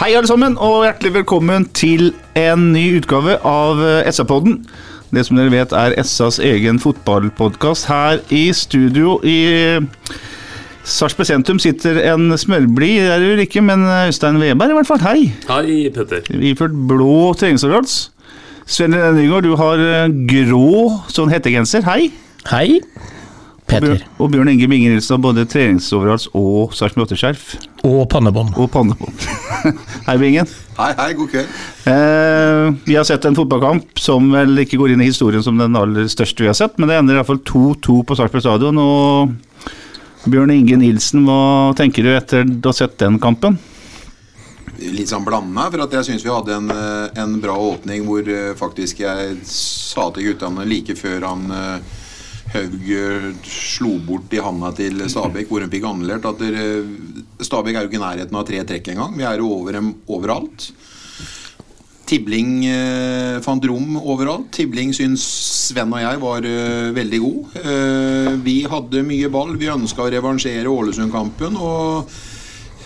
Hei alle sammen, og hjertelig velkommen til en ny utgave av eh, SA-podden. Det som dere vet er SAs egen fotballpodkast. Her i studio i Sarpsborg sentrum sitter en smørblid, det er det vel ikke, men Øystein Weberg i hvert fall. Hei! Hei, Petter. Iført blå treningsoveralls. Sven Nygaard, du har eh, grå sånn hettegenser. Hei! Hei, Og Bjørn, og Bjørn Inge Binge Nilsen har både treningsoveralls og Sarpsborg 8-skjerf. Og pannebånd. Og pannebånd. Hei, Bingen. Hei, hei, god kveld. Eh, vi har sett en fotballkamp som vel ikke går inn i historien som den aller største vi har sett, men det ender iallfall 2-2 på Sarpsborg stadion. Og Bjørn Inge Nilsen, hva tenker du etter å ha sett den kampen? Litt sånn blanda, for at jeg syns vi hadde en, eh, en bra åpning hvor eh, faktisk jeg sa til guttene like før han eh, Haug slo bort i handa til Stabæk, hvor hun fikk annullert, at Stabæk er jo ikke i nærheten av tre trekk engang. Vi er jo over dem overalt. Tibling eh, fant rom overalt. Tibling syns Sven og jeg var eh, veldig god. Eh, vi hadde mye ball. Vi ønska å revansjere Ålesund-kampen. og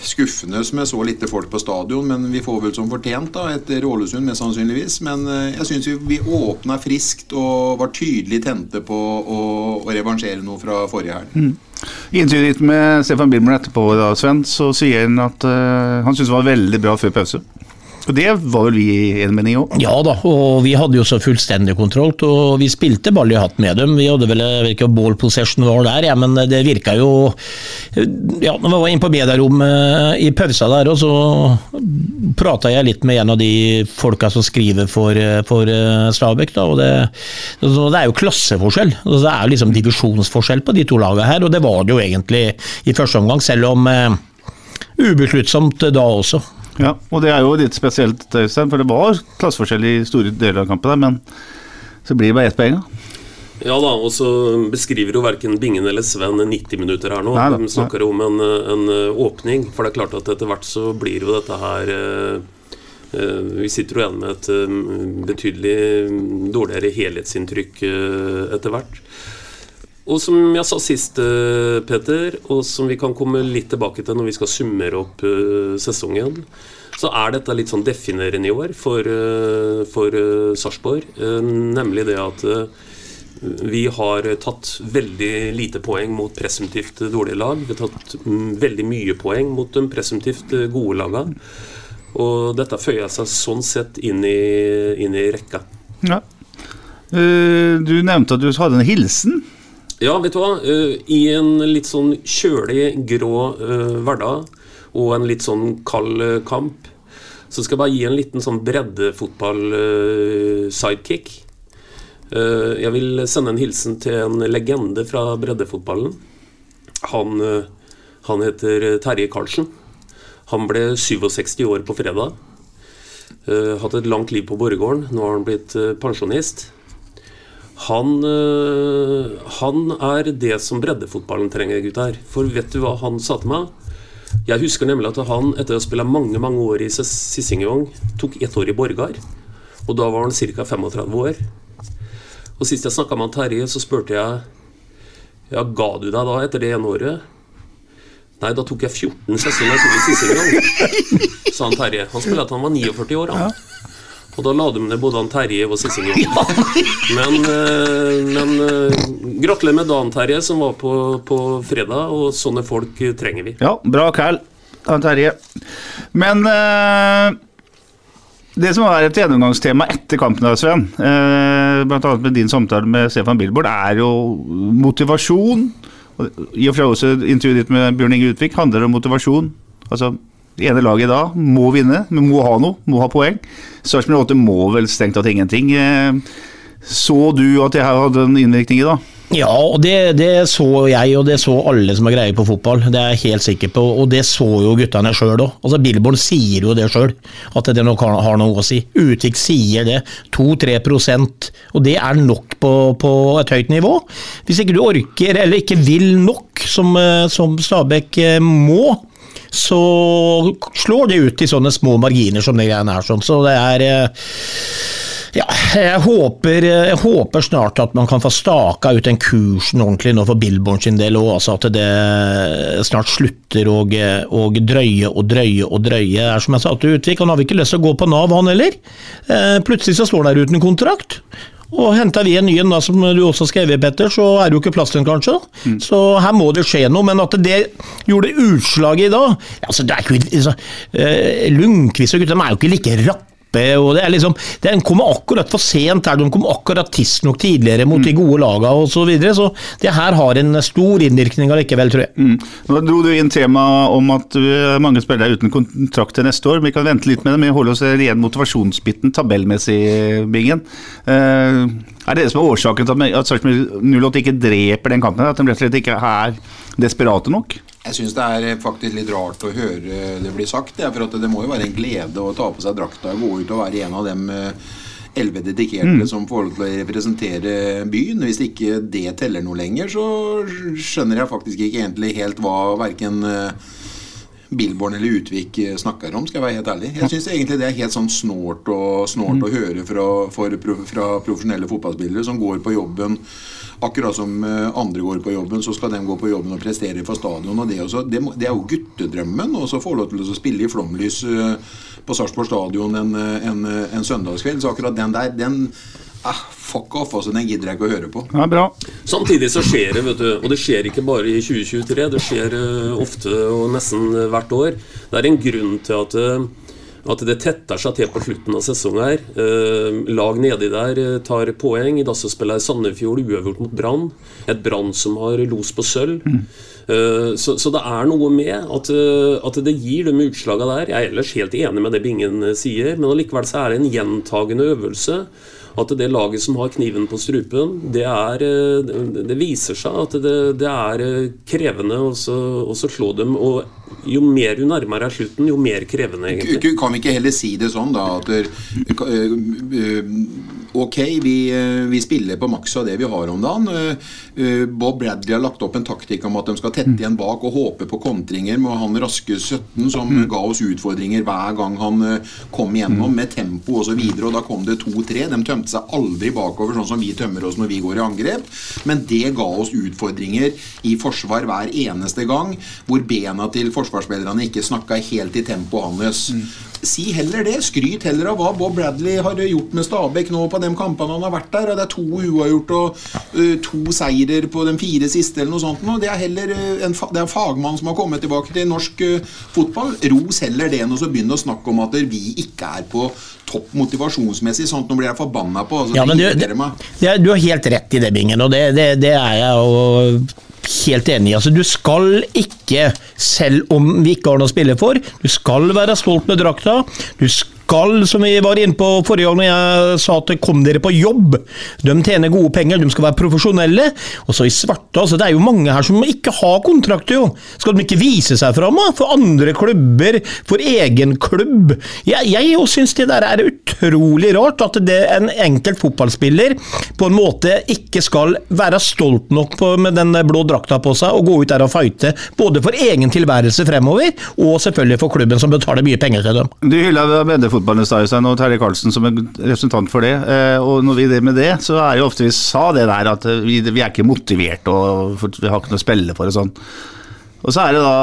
Skuffende jeg så lite folk på stadion, men vi får vel som fortjent da, etter Ålesund, mest sannsynligvis. Men eh, jeg syns vi, vi åpna friskt og var tydelig tente på å, å revansjere noe fra forrige helg. I intervjuet med Stefan Bilmer etterpå, da, Sven, så sier han at uh, han syns det var veldig bra før pause. Og det var vel vi i en mening òg? Ja da, og vi hadde jo så fullstendig kontroll, og vi spilte ball i hatt med dem. Vi hadde vel ikke ball possession var der, ja, men det virka jo Ja, når vi var inne på BD-rommet i pausa der, og så prata jeg litt med en av de folka som skriver for, for eh, Stabæk, da, og det, det er jo klasseforskjell. Det er liksom divisjonsforskjell på de to lagene her, og det var det jo egentlig i første omgang, selv om eh, ubesluttsomt da også. Ja, og det er jo litt spesielt, Øystein, for det var klasseforskjell i store deler av kampen der, men så blir det bare ett poeng. da. Ja da, og så beskriver jo verken Bingen eller Sven 90 minutter her nå. Nei da, De snakker om en, en åpning. For det er klart at etter hvert så blir jo dette her eh, eh, Vi sitter jo igjen med et eh, betydelig dårligere helhetsinntrykk eh, etter hvert. Og som jeg sa sist, eh, Peter, og som vi kan komme litt tilbake til når vi skal summere opp eh, sesongen, så er dette litt sånn definerende i år for, eh, for Sarpsborg. Nemlig det at vi har tatt veldig lite poeng mot presumptivt dårlige lag. Vi har tatt mm, veldig mye poeng mot de presumptivt gode lagene. Og dette føyer seg sånn sett inn i, inn i rekka. Ja. Du nevnte at du hadde en hilsen. Ja, vet du hva? Eh, I en litt sånn kjølig, grå eh, hverdag og en litt sånn kald eh, kamp, så skal jeg bare gi en liten sånn breddefotball-sidekick. jeg vil sende en hilsen til en legende fra breddefotballen. Han, han heter Terje Karlsen. Han ble 67 år på fredag. Hatt et langt liv på Borregaarden. Nå har han blitt pensjonist. Han, øh, han er det som breddefotballen trenger, gutter. For vet du hva han sa til meg? Jeg husker nemlig at han, etter å ha spilt mange mange år i Sissingevåg, tok ett år i Borgar. Og da var han ca. 35 år. Og Sist jeg snakka med Terje, så spurte jeg Ja, ga du deg da etter det ene året? Nei, da tok jeg 14 sesonger i Sissingevåg, sa han Terje. Han spilte til han var 49 år. Han. Og da la de ned både han Terje og Sissingevåg. Men, eh, men eh, gratulerer med dagen, Terje, som var på, på fredag. Og sånne folk trenger vi. Ja, bra kall, han Terje. Men eh, Det som er et gjennomgangstema etter kampen, da, Sven, eh, annet med din samtale med Stefan Billboard, er jo motivasjon. I og for seg også intervjuet ditt med Bjørn Inge Utvik handler om motivasjon. Altså, det ene laget da må vinne, men må ha noe, må ha poeng. Sarpsborg 8 må vel strengt tatt ingenting. Eh, Så du at det her hadde en innvirkning i, dag? Ja, og det, det så jeg, og det så alle som har greie på fotball. Det er jeg helt sikker på, og det så jo guttene sjøl òg. Altså, Billborn sier jo det sjøl, at det nok har, har noe å si. Utvik sier det. 2-3% og det er nok på, på et høyt nivå. Hvis ikke du orker, eller ikke vil nok, som, eh, som Stabæk eh, må, så slår det ut i sånne små marginer som det greiene er. Sånn. Så det er eh, ja, jeg håper, jeg håper, snart at man kan få staka ut den kursen ordentlig nå for Billborn sin del òg. Altså at det snart slutter å, å, drøye og drøye og drøye. Er som jeg sa til Utvik, han har ikke lyst til å gå på Nav, han heller. Eh, plutselig så står han der uten kontrakt. Og henter vi en ny en, da, som du også skrev i, Petter, så er det jo ikke plass til den, kanskje. Mm. Så her må det skje noe. Men at det gjorde utslaget i dag altså, det er ikke, altså, Lundqvist og gutta er jo ikke like rappe og det er liksom, Den kommer akkurat for sent her, de kom akkurat tidsnok tidligere mot mm. de gode lagene osv. Så, videre, så det her har en stor innvirkning allikevel, tror jeg. Mm. Nå dro du inn temaet om at mange spillere er uten kontrakt til neste år. Vi kan vente litt med det, men holde oss igjen motivasjonsbiten tabellmessig, Bingen. Uh, er det det som er årsaken til at Sarpsborg 08 ikke dreper den kampen? At de rett og slett ikke er desperate nok? Jeg syns det er faktisk litt rart å høre det bli sagt. For det må jo være en glede å ta på seg drakta og gå ut og være en av dem eh, elleve dedikerte mm. som får lov til å representere byen. Hvis ikke det teller noe lenger, så skjønner jeg faktisk ikke egentlig helt hva verken eh, Billborn eller Utvik eh, snakker om, skal jeg være helt ærlig. Jeg syns egentlig det er helt sånn snålt, og, snålt mm. å høre fra, for, fra profesjonelle fotballspillere som går på jobben Akkurat som eh, andre går på jobben, så skal de gå på jobben og prestere for stadion. og Det, også, det, det er jo guttedrømmen å få lov til å spille i flomlys eh, på Sarpsborg stadion en, en, en, søndagskveld. Så akkurat den der, den eh, Fuck off, altså, den gidder jeg ikke å høre på. Ja, bra. Samtidig så skjer det, vet du. Og det skjer ikke bare i 2023. Det skjer ofte og nesten hvert år. Det er en grunn til at uh, at det tetter seg til på slutten av sesongen. her. Eh, lag nedi der eh, tar poeng. I dag så spiller Sandefjord uøvert mot Brann. Et Brann som har los på sølv. Mm. Eh, så, så, det er noe med at, at det gir de utslagene der. Jeg er ellers helt enig med det Bingen sier, men allikevel så er det en gjentagende øvelse at det laget som har kniven på strupen, det, er, det viser seg at det, det er krevende å slå dem. Og jo mer du nærmer deg slutten, jo mer krevende, egentlig. Kan vi ikke heller si det sånn, da, at der, ok, vi, vi, spiller på maks av det vi har om dagen. Bob Bradley har lagt opp en taktikk om at de skal tette igjen bak og håpe på kontringer med han raske 17 som mm. ga oss utfordringer hver gang han kom igjennom med tempo osv. Og, så og da kom det to-tre. De tømte seg aldri bakover sånn som vi tømmer oss når vi går i angrep. Men det ga oss utfordringer i forsvar hver eneste gang, hvor bena til forsvarsspillerne ikke snakka helt i tempoet hans. Mm. Si heller det. Skryt heller av hva Bob Bradley har gjort med Stabæk nå på de kampene han har vært der. og Det er to uavgjort og uh, to seirer på de fire siste eller noe sånt. Og det er heller uh, en, det er en fagmann som har kommet tilbake til norsk uh, fotball. Ros heller det enn å begynne å snakke om at vi ikke er på topp motivasjonsmessig. Sånt nå blir jeg forbanna på. Altså, ja, men du, det, du, har helt rett i det, Bingen, og det, det, det er jeg jo helt enig i. Altså, du skal ikke, selv om vi ikke har noe å spille for, du skal være stolt med drakta. Du skal skal, som vi var inne på forrige gang jeg sa at kom dere på jobb. De tjener gode penger, de skal være profesjonelle. Og så i svarte, altså det er jo mange her som ikke har kontrakter, jo. Skal de ikke vise seg fram for andre klubber, for egen klubb? Jeg, jeg syns det der er utrolig rart, at det en enkelt fotballspiller på en måte ikke skal være stolt nok på, med den blå drakta på seg og gå ut der og fighte, både for egen tilværelse fremover, og selvfølgelig for klubben som betaler mye penger til dem. Du hylla fotballen i Øystein, og Terje Karlsen som er representant for det. Eh, og når vi driver med det, så er det ofte vi sa det der at vi, vi er ikke motivert og vi har ikke noe å spille for og sånn. Og så er det da,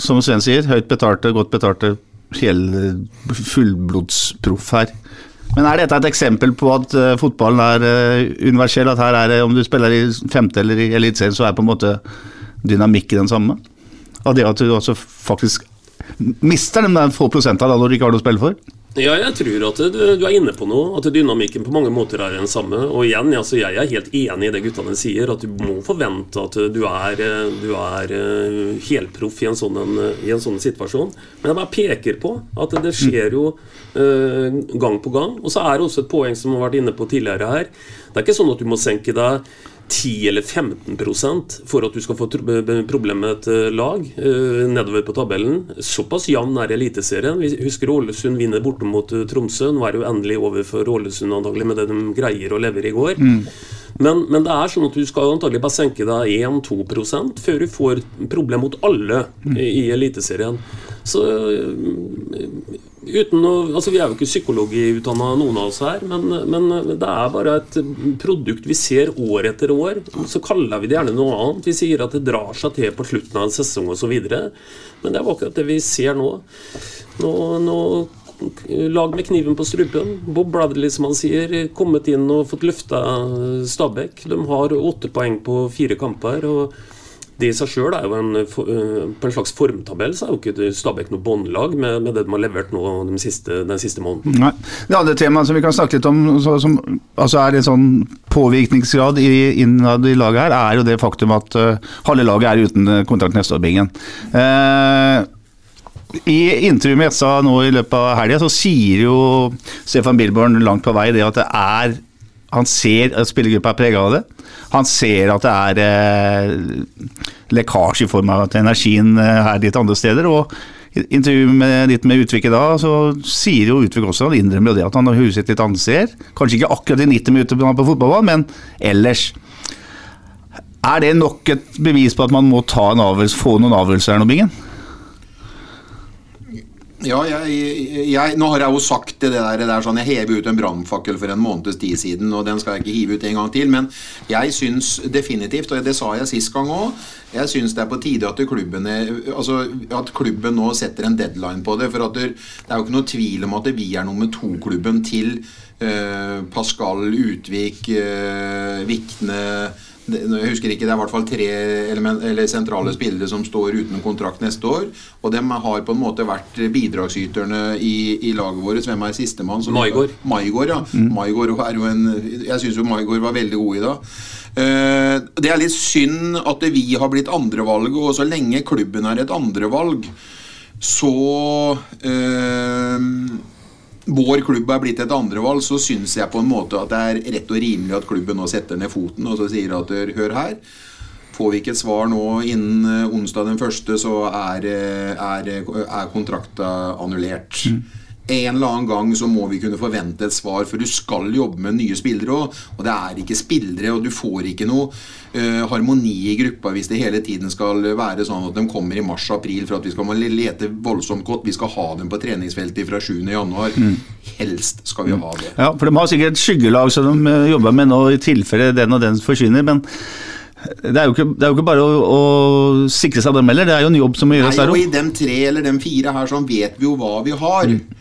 som Sven sier, høyt betalte, godt betalte fullblodsproff her. Men er dette et eksempel på at uh, fotballen er uh, universell? At her er det, om du spiller i femte eller i eliteserien, så er på en måte dynamikken den samme? Av det at du også faktisk mister de der få prosentene når de ikke har noe å spille for? Ja, jeg tror at du, du, er inne på noe. At dynamikken på mange måter er den samme. Og igjen, altså, jeg er helt enig i det guttene sier, at du må forvente at du er, du er uh, helproff i, en sånn, i en sånn situasjon. Men jeg bare peker på at det skjer jo uh, gang på gang. Og så er det også et poeng som har vært inne på tidligere her. Det er ikke sånn at du må senke deg 10 eller 15 for at du skal få problem med et eh, lag uh, nedover på tabellen. Såpass jevn er Eliteserien. Vi husker Ålesund vinner borte mot uh, Tromsø. Nå er det jo endelig over for Ålesund antagelig med det de greier å levere i går. Mm. Men, men, det er sånn at du skal antagelig bare senke deg 1-2% før du får problem mot alle mm. i Eliteserien. Så uten å, altså Vi er jo ikke psykologiutdanna, noen av oss her, men, men, det er bare et produkt vi ser år etter år. Så kaller vi det gjerne noe annet. Vi sier at det drar seg til på slutten av en sesong osv. Men det er akkurat det vi ser nå. Nå, nå lag med kniven på strupen. Bob Bradley, som han sier, kommet inn og fått løfta Stabæk. De har åtte poeng på fire kamper. og det i seg sjøl er jo en, eh, På en slags formtabell så er jo ikke Stabæk noe båndlag med, med, det de har levert nå den siste, den siste måneden. Nei. Det andre temaet som vi kan snakke litt om, som altså er en sånn påvirkningsgrad innad i laget her, er jo det faktum at uh, halve laget er uten eh, kontrakt neste år, Bingen. Uh, i intervjuet med Etsa nå i løpet av helga så sier jo Stefan Bilborn langt på vei det at det er Han ser at spillergruppa er prega av det. Han ser at det er eh, lekkasje i form av at energien er litt andre steder. og i intervjuet med, litt med Utvik i dag, så sier jo Utvik også, han innrømmer jo det at han har huset litt anser. Kanskje ikke akkurat i 90 minutter på fotballbanen, men ellers. Er det nok et bevis på at man må ta en avgjørelse, få noen avgjørelser her nå, Bingen? Ja, jeg, jeg, nå har jeg jo sagt det der, det der sånn, Jeg hever ut en brannfakkel for en måneds tid siden, og den skal jeg ikke hive ut en gang til. Men jeg syns definitivt, og det sa jeg sist gang òg, jeg syns det er på tide at, klubbene, altså, at klubben nå setter en deadline på det. For det, det, er jo ikke noe tvil om at vi er nummer to-klubben til uh, Pascal Utvik, uh, Vikne jeg husker ikke, Det er i hvert fall tre element, sentrale spillere som står uten kontrakt neste år. Og de har på en måte vært bidragsyterne i, i laget vårt. Hvem er sistemann? Maigård. Maigård, ja. Mm. Maigård er jo en, jeg syns jo Maigård var veldig god i dag. Eh, det er litt synd at vi har blitt andrevalget, og så lenge klubben er et andrevalg, så uh, vår klubb er blitt et andrevalg, så syns jeg på en måte at det er rett og rimelig at klubben nå setter ned foten og så sier at hør her. Får vi ikke et svar nå innen eh, onsdag den første, så er, eh, er, er kontrakta annullert. Mm en eller annen gang så må vi kunne forvente et svar, for du skal jobbe med nye spillere òg. Og det er ikke spillere, og du får ikke noe uh, harmoni i gruppa hvis det hele tiden skal være sånn at de kommer i mars-april for at vi skal lete voldsomt godt. Vi skal ha dem på treningsfeltet fra 7.1. Mm. Helst skal vi ha det. Ja, for de har sikkert et skyggelag som de eh, jobber med nå, i tilfelle den og den forsvinner. men det er, jo ikke, det er jo ikke bare å, å, sikre seg dem heller, det er jo en jobb som må gjøres der òg. I dem tre eller dem fire her sånn vet vi jo hva vi har. Mm.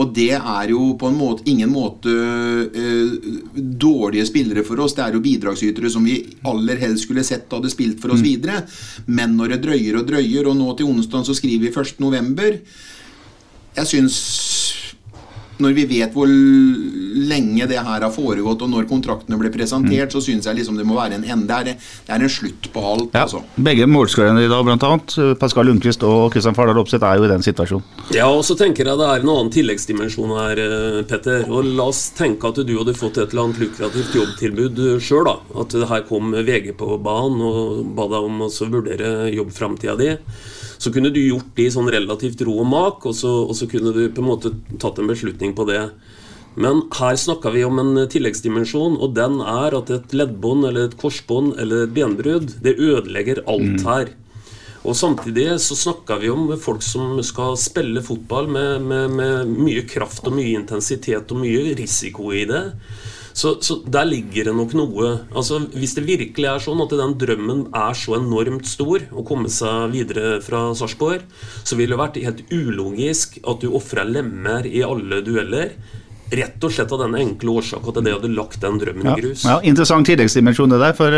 Og det er jo på en måte ingen måte eh, dårlige spillere for oss. Det er jo bidragsytere som vi aller helst skulle sett hadde spilt for oss mm. videre. Men når det drøyer og drøyer, og nå til onsdag så skriver vi 1.11. Jeg syns når vi vet hvor lenge det her har foregått, og når kontraktene ble presentert, mm. så syns jeg liksom det må være en ende. Det er, det er en slutt på alt. Ja, altså. Begge målskårerne i dag, bl.a. Pascal Lundqvist og Kristian Fardal Opseth, er jo i den situasjonen. Ja, og så tenker jeg det er en annen tilleggsdimensjon her, eh, Petter. Og la oss tenke at du hadde fått et eller annet lukrativt jobbtilbud sjøl, da. At her kom VG på banen og ba deg om å vurdere jobbframtida di så kunne du gjort det i sånn relativt ro og mak, og så, og så, kunne du på en måte tatt en beslutning på det. Men her snakka vi om en tilleggsdimensjon, og den er at et leddbånd eller et korsbånd eller et benbrudd, det ødelegger alt mm. her. Og Samtidig så snakka vi om folk som skal spille fotball med, med, med mye kraft og mye intensitet og mye risiko i det. Så, så, der ligger det nok noe altså Hvis det virkelig er sånn at den drømmen er så enormt stor, å komme seg videre fra Sarpsborg, så ville det vært helt ulogisk at du ofra lemmer i alle dueller. Rett og slett av den enkle årsak at det hadde lagt den drømmen i grus. Ja, Interessant tilleggsdimensjon det der. For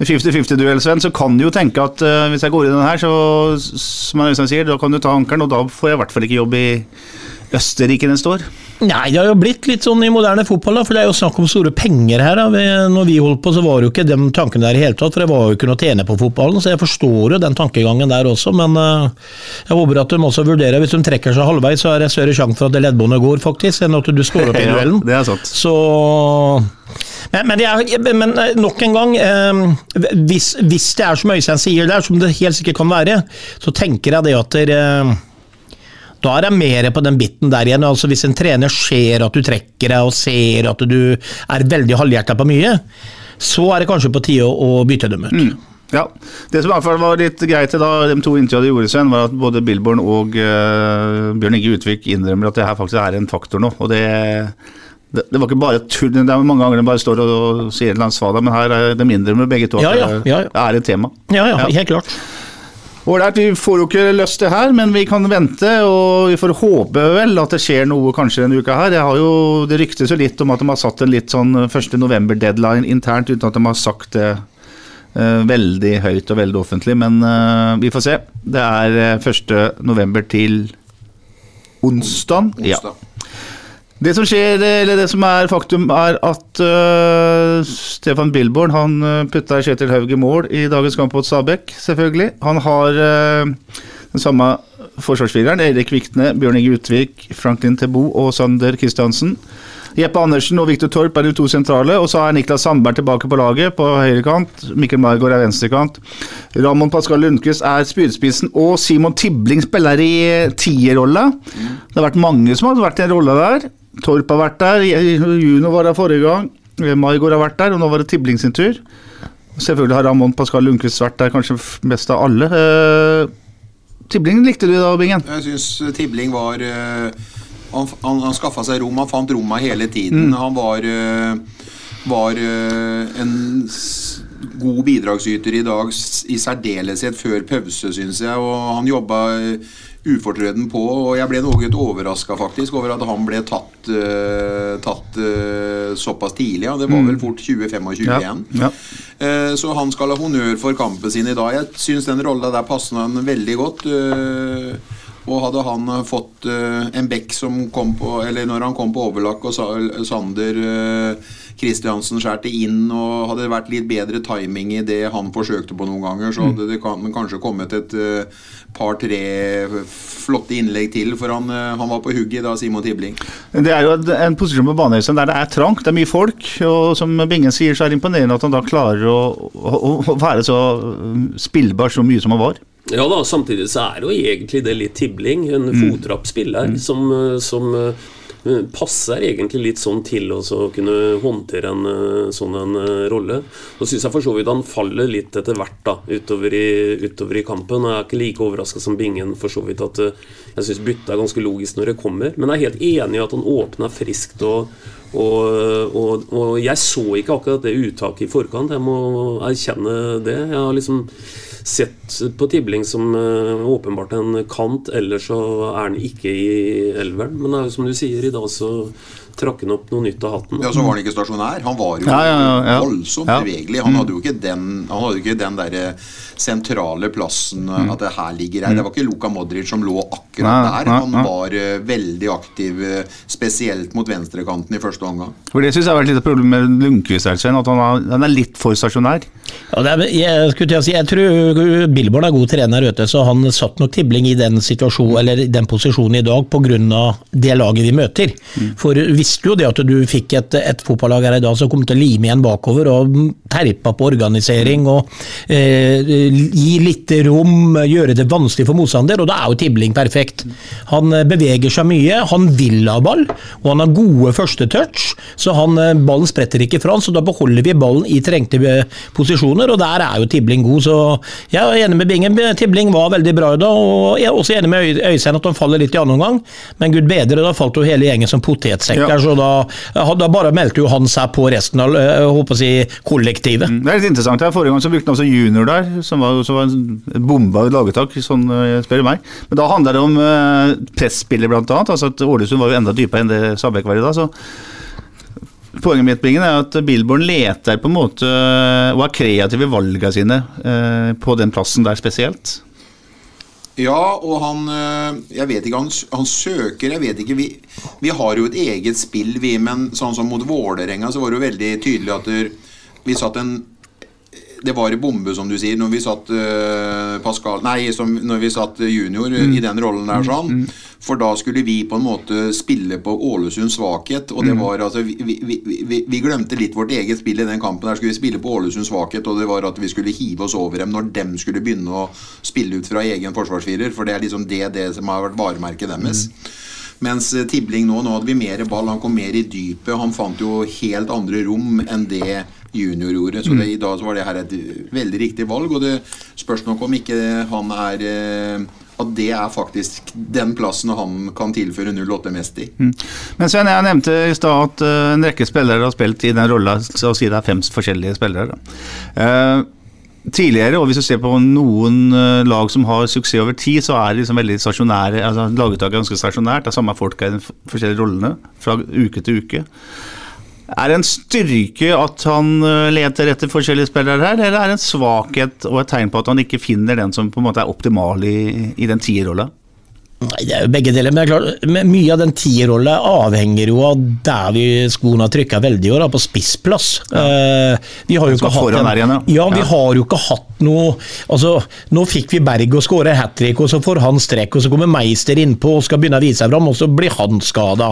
50-50-duell, uh, Sven, så kan du jo tenke at uh, hvis jeg går i den her, så som Øystein sier, da kan du ta ankeren, og da får jeg i hvert fall ikke jobb i Østerrike den står? Nei, det har jo blitt litt sånn i moderne fotball, da, for det er jo snakk om store penger her. da. Når vi holdt på, så var det jo ikke de tankene der i hele tatt, for det var jo ikke noe å tjene på fotballen. Så jeg forstår jo den tankegangen der også, men eh, jeg håper at de også vurderer Hvis de trekker seg halvveis, så er det større sjanse for at det leddbåndet går, faktisk, enn at du står opp i Ja, det er sant. Så men, men, er, men eh, nok en gang, eh, hvis, hvis det er som Øystein sier der, som det helt sikkert kan være, så tenker jeg det at dere eh, da er jeg mer på den biten der igjen. altså Hvis en trener ser at du trekker deg og ser at du er veldig halvhjerta på mye, så er det kanskje på tide å, å bytte dem ut. Ja. Det som i hvert fall var litt greit da de to intervjuene gjorde, seg, var at både Billborn og uh, Bjørn Inge Utvik innrømmer at det her faktisk er en faktor nå. og det det, det var ikke bare tull. Det er mange ganger de bare står og, og sier en eller annen svada, men her er de innrømmer begge to at Ja, ja, ja, det er et tema. Ja, Ja. helt klart. Ålreit, vi får jo ikke løst det her, men vi kan vente, og vi får håpe vel at det skjer noe kanskje denne uka her. Jo, Det ryktes jo litt om at de har satt en litt sånn 1. november-deadline internt, uten at de har sagt det eh, veldig høyt og veldig offentlig, men eh, vi får se. Det er eh, 1. november til onsdag. Ja. Det som skjer, eller det som er faktum, er at uh, Stefan Billborn han øh, putta Kjetil Haug i mål i dagens kamp mot Stabæk, selvfølgelig. Han har uh, den samme forsvarsfireren, Erik Vikne, Bjørn Inge Utvik, Franklin Tebo og Sander Kristiansen. Jeppe Andersen og Viktor Torp er de to sentrale, og så er Niklas Sandberg tilbake på laget på høyrekant. Mikkel Margaard er venstrekant. Ramon Pascal Lundqvist er spydspissen, og Simon Tibling spiller i tierrolla. Det har vært mange som har vært i en rolle der. Torp har vært der, Juno var der forrige gang, Margaard har vært der, og nå var det Tibling sin tur. Selvfølgelig har Ramón Pascal Lundqvist vært der kanskje mest av alle. Eh, Tibling likte du da, Bingen? Jeg syns Tibling var eh, Han, han, han skaffa seg rom, han fant romma hele tiden. Mm. Han var, eh, var eh, en god bidragsyter i dag, i særdeleshet før pause, syns jeg. Og han jobba eh, ufortrøden på, og jeg ble noe overraska faktisk over at han ble tatt, uh, tatt uh, såpass tidlig. Ja. Det var vel fort 20-25 Ja, igjen. ja. Uh, Så han skal ha honnør for kampen sin i dag. Jeg syns den rolla der passet han veldig godt. Og hadde han fått en bekk som kom på Eller når han kom på overlakk og Sa- Sander Kristiansen skjærte inn og hadde det vært litt bedre timing i det han forsøkte på noen ganger, så hadde det kan, kanskje kommet et eh, par-tre flotte innlegg til, for han, eh, han var på hugget da, Simon Tibling. Det er jo en- posisjon på banehuset der det er trangt, det er mye folk. Og som Bingen sier, så er det imponerende at han da klarer å, å, å være så um, spillbar så mye som han var. Ja da, samtidig så er jo egentlig det litt tibling. En fotrapp spiller som, eh, som passer egentlig litt sånn til å kunne håndtere en eh, sånn en eh, rolle. Så syns jeg for så vidt han faller litt etter hvert da, utover i, utover i kampen. Jeg er ikke like overraska som Bingen for så vidt at eh, jeg syns byttet er ganske logisk når det kommer. Men jeg er helt enig i at han åpner friskt. og og, og, og jeg så ikke akkurat det uttaket i forkant, jeg må erkjenne det. Jeg har liksom sett på Tibling som eh, åpenbart en kant, ellers så er han ikke i elveren. Men jo som du sier, i dag så trakk han opp noe nytt av hatten. Ja, så var han ikke stasjonær. Han var jo Ja, ja, ja, ja. voldsomt Ja. bevegelig. Han hadde jo ikke den, han hadde jo ikke den der sentrale plassen Mm. at det her ligger her. Det var ikke Luka Modric som lå akkurat Nei, der. Han nei. var eh, veldig aktiv, eh, spesielt mot venstrekanten i første omgang. For Det syns jeg har vært litt av problemet med Lundqvist. her, Sven, At han, er, han er litt for stasjonær. Ja, det er, jeg, skulle til å si, jeg tror Billborn er god trener, vet du, så han satt nok Tibling i den eller den posisjonen i dag pga. det laget vi møter. For du visste jo det at du fikk et, et fotballag her i dag som kom til å lime igjen bakover og terpa på organisering og eh, gi litt rom, gjøre det vanskelig for motstander, og da er jo Tibling perfekt. Han eh, beveger seg mye, han vil ha ball, og han har gode første touch, så han, eh, ballen spretter ikke fra han, så da beholder vi ballen i trengte eh, posisjoner, og der er jo Tibling god, så jeg er enig med Bingen. Tibling var veldig bra i dag, og jeg er også enig med Øy- Øystein at han faller litt i annen omgang, men gud bedre, da falt jo hele gjengen som potetsekker, Ja. Så da, da bare meldte jo han seg på resten av eh, håper å si, kollektivet. Det er litt interessant. her. Forrige gang så brukte han også junior der, som var, som var en bomba lagetak, sånn eh, spør du meg. Men da handler det om eh, presspillet, blant annet. Altså at Ålesund var jo enda dypere enn det Stabæk var i dag. så Poenget mitt Bingen, er at Billborn leter på en måte og er kreativ i valgene sine eh, på den plassen der spesielt. Ja, og han øh, Jeg vet ikke, han, han søker Jeg vet ikke Vi, vi har jo et eget spill, vi, men sånn som mot Vålerenga, så var det jo veldig tydelig at vi satt en det var i bombe, som du sier, når vi satt uh, Pascal Nei, som, når vi satt junior mm. i den rollen der sånn. For da skulle vi på en måte spille på Ålesunds svakhet. Og det var altså vi, vi, vi, vi, glemte litt vårt eget spill i den kampen. Der skulle vi spille på Ålesunds svakhet, og det var at vi skulle hive oss over dem når dem skulle begynne å spille ut fra egen forsvarsfirer. For det er liksom det, det som har vært varemerket deres. Mens eh, Tibling nå, nå hadde vi mer ball, han kom mer i dypet. Han fant jo helt andre rom enn det junior gjorde. Så det, i dag så var det her et veldig riktig valg. Og det spørs nok om ikke han er eh, At det er faktisk den plassen han kan tilføre 08 mest i. Men Sven, jeg nevnte i stad at eh, en rekke spillere har spilt i den rolla, så å si det er fem forskjellige spillere. Da. Eh, tidligere, og hvis du ser på noen eh, lag som har suksess over tid, så er det liksom veldig stasjonære, altså laguttaket er ganske stasjonært, det er samme folk i de forskjellige rollene fra uke til uke. Er det en styrke at han eh, leter etter forskjellige spillere her, eller er det en svakhet og et tegn på at han ikke finner den som på en måte er optimal i, i den tierrolla? Nei, Det er jo begge deler, men det er klart, mye av den tierrolla avhenger jo av der vi skoene har trykka veldig år, da, på spissplass. Eh, vi har jo ikke hatt der igjen, ja. ja, vi har jo ikke hatt noe altså, Nå fikk vi Berg og skårer hat trick, og så får han strekk, og så kommer Meister innpå og skal begynne å vise seg fram, og så blir han skada.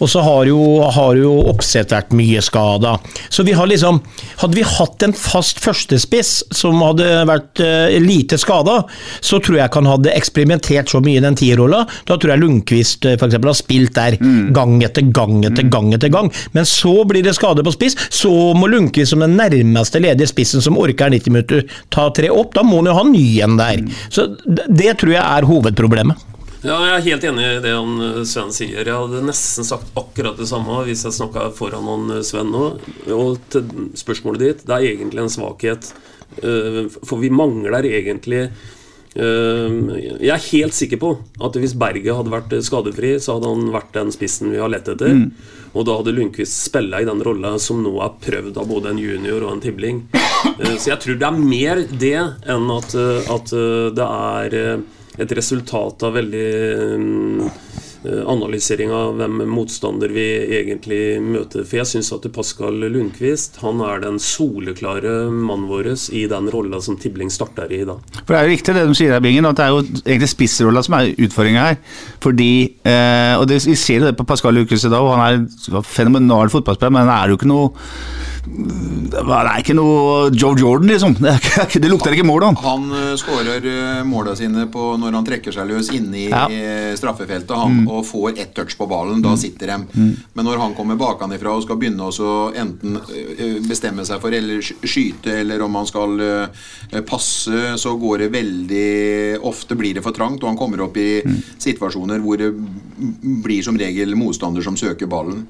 Og så har jo, har jo Oppsett vært mye skada. Så vi har liksom Hadde vi hatt en fast førstespiss som hadde vært uh, lite skada, så tror jeg ikke han hadde eksperimentert så mye i den tierrolla. Da tror jeg Lundqvist eh, for eksempel, har spilt der gang etter gang etter gang etter gang. Men så blir det skade på spiss, så må Lundqvist som den nærmeste ledige spissen som orker 90 minutter, ta tre opp. Da må han jo ha ny en der. Så det tror jeg er hovedproblemet. Ja, jeg er helt enig i det han eh, Sven sier. Jeg hadde nesten sagt akkurat det samme hvis jeg snakka foran han eh, Sven nå. Og til spørsmålet ditt, det er egentlig en svakhet. For vi mangler egentlig Jeg er helt sikker på at hvis Berget hadde vært eh, skadefri, så hadde han vært den spissen vi har lett etter. Og da hadde Lundqvist spilla i den rolla som nå er prøvd av både en junior og en tibling. Eh, Så jeg tror det er mer det enn at, eh, at det er et resultat av veldig mm, analysering av hvem motstander vi egentlig møter. For jeg syns at Pascal Lundqvist han er den soleklare mannen vår i den rolla som Tibling starter i dag. For Det er jo riktig det de sier her, Bingen, at det er jo egentlig spissrolla som er utfordringa her. Fordi, eh, og det, Vi ser jo det på Pascal Lundqvist i dag, og han er en fenomenal fotballspiller, men han er jo ikke noe Han er ikke noe Joe Jordan, liksom. Det, ikke, det lukter ikke mål han. Han uh, skårer uh, måla sine på når han trekker seg løs inne i Ja. eh, straffefeltet han, og får ett touch på ballen. Da sitter de. Men når han kommer bakenfra og skal begynne å enten eh, bestemme seg for eller skyte, eller om han skal eh, passe, så går det veldig Ofte blir det for trangt, og han kommer opp i situasjoner hvor det blir som regel motstander som søker ballen.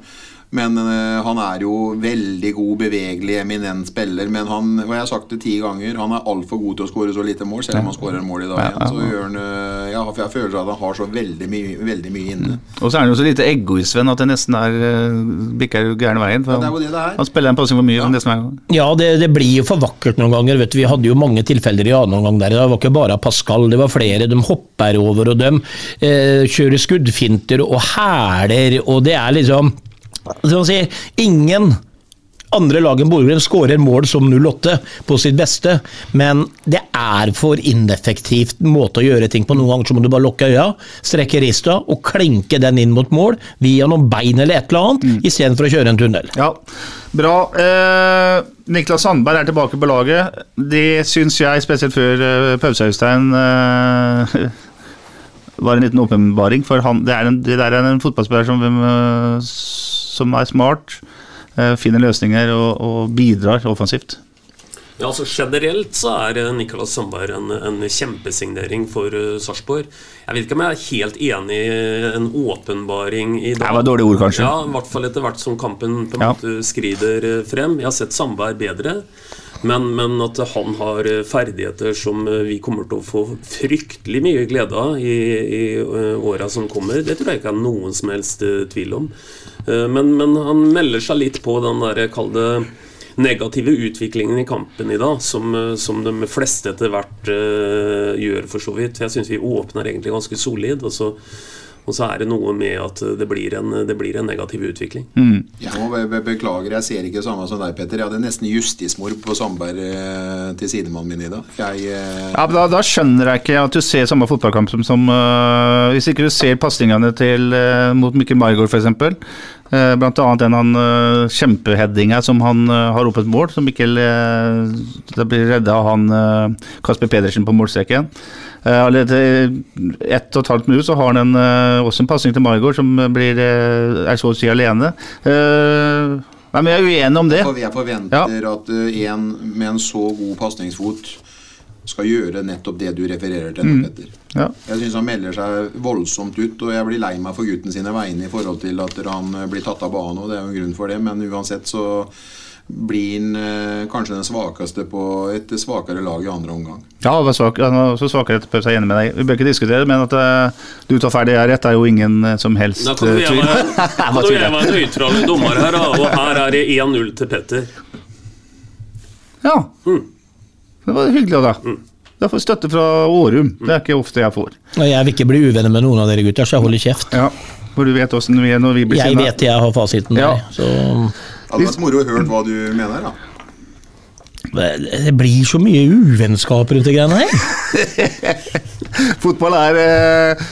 Men eh, han er jo veldig god, bevegelig, eminent spiller. Men han, og jeg har sagt det ti ganger, han er altfor god til å skåre så lite mål. Selv om han skårer mål i dag igjen. Så gjør han eh, ja, for Jeg føler at han har så veldig mye, veldig mye inne. Og så er han jo så lite egoist, Sven, at det nesten er eh, bikker gærne veien. For Ja, det er det det er. han spiller en passing for mye nesten hver gang. Ja, det, det blir jo for vakkert noen ganger. vet du. Vi hadde jo mange tilfeller i annen omgang der. Det var ikke bare Pascal, det var flere. De hopper over, og de eh, kjører skuddfinter og hæler, og det er liksom Som sier, ingen andre lag enn Bodø-Glimt skårer mål som 08 på sitt beste, men det er for ineffektivt måte å gjøre ting på. Noen ganger så må du bare lukke øya, strekke rista og klinke den inn mot mål via noen bein eller et eller annet, Mm. istedenfor å kjøre en tunnel. Ja, bra. Eh, Niklas Sandberg er tilbake på laget. Det syns jeg, spesielt før eh, pause, Øystein, eh, var en liten åpenbaring. For han, det, er en, det der er en fotballspiller som, eh, som er smart, eh, finner løsninger og, og bidrar offensivt. Ja, altså Generelt så er eh, Nicolas Sandberg en, en kjempesignering for uh, Sarpsborg. Jeg vet ikke om jeg er helt enig i en åpenbaring i dag. Det var dårlige ord, kanskje. Ja, I hvert fall etter hvert som kampen på en Ja. måte skrider frem. Jeg har sett Sandberg bedre. Men, men at han har ferdigheter som vi kommer til å få fryktelig mye glede av i, i åra som kommer, det tror jeg ikke er noen som helst tvil om. Eh, Men, men han melder seg litt på den der, kall negative utviklingen i kampen i dag, som, eh, som de fleste etter hvert uh, gjør, for så vidt. Jeg syns vi åpner egentlig ganske solid. og så og så er det noe med at det blir en, det blir en negativ utvikling. Mm. Jeg må be be beklage, jeg ser ikke samme som deg, Petter. Jeg hadde nesten justismord på Sandberg eh, til sidemannen min i dag. Jeg, eh... ja, da, da, skjønner jeg ikke at du ser samme fotballkamp som, som uh, Hvis ikke du ser pasningene til uh, mot Mikkel Margaard, f.eks. Uh, blant annet den han uh, kjempeheadinga som han uh, har opp et mål, som Mikkel Det blir redda av han Kasper Pedersen på målstreken. Allerede ett og et halvt minutt så har han en, også en pasning til Margaard som blir, er så å si alene. men vi er uenige om det. Jeg forventer ja. at en med en så god pasningsfot skal gjøre nettopp det du refererer til. Mm. Petter. Ja. Jeg syns han melder seg voldsomt ut, og jeg blir lei meg for gutten sine vegne i forhold til at han blir tatt av banen. og Det er jo en grunn for det, men uansett så blir han eh, kanskje den svakeste på et svakere lag i andre omgang. Ja, han var svak, han var også svakere på seg enig med deg. Vi bør ikke diskutere det, men at uh, du tar ferdig her rett, er jo ingen uh, som helst tvil. Kan du jeg være nøytral dommer her. Og her er det 1-0 til Petter. Ja. Mm. Det var hyggelig av deg. Mm. Jeg får støtte fra Årum. Det er ikke ofte jeg får. Jeg vil ikke bli uvenner med noen av dere gutter, så jeg holder kjeft. Ja, For du vet åssen vi er når vi blir sinna? Jeg vet jeg har fasiten. Ja. Der, så hadde vært moro å høre hva du mener, da. Det blir så mye uvennskap rundt de greiene her. Fotball er eh,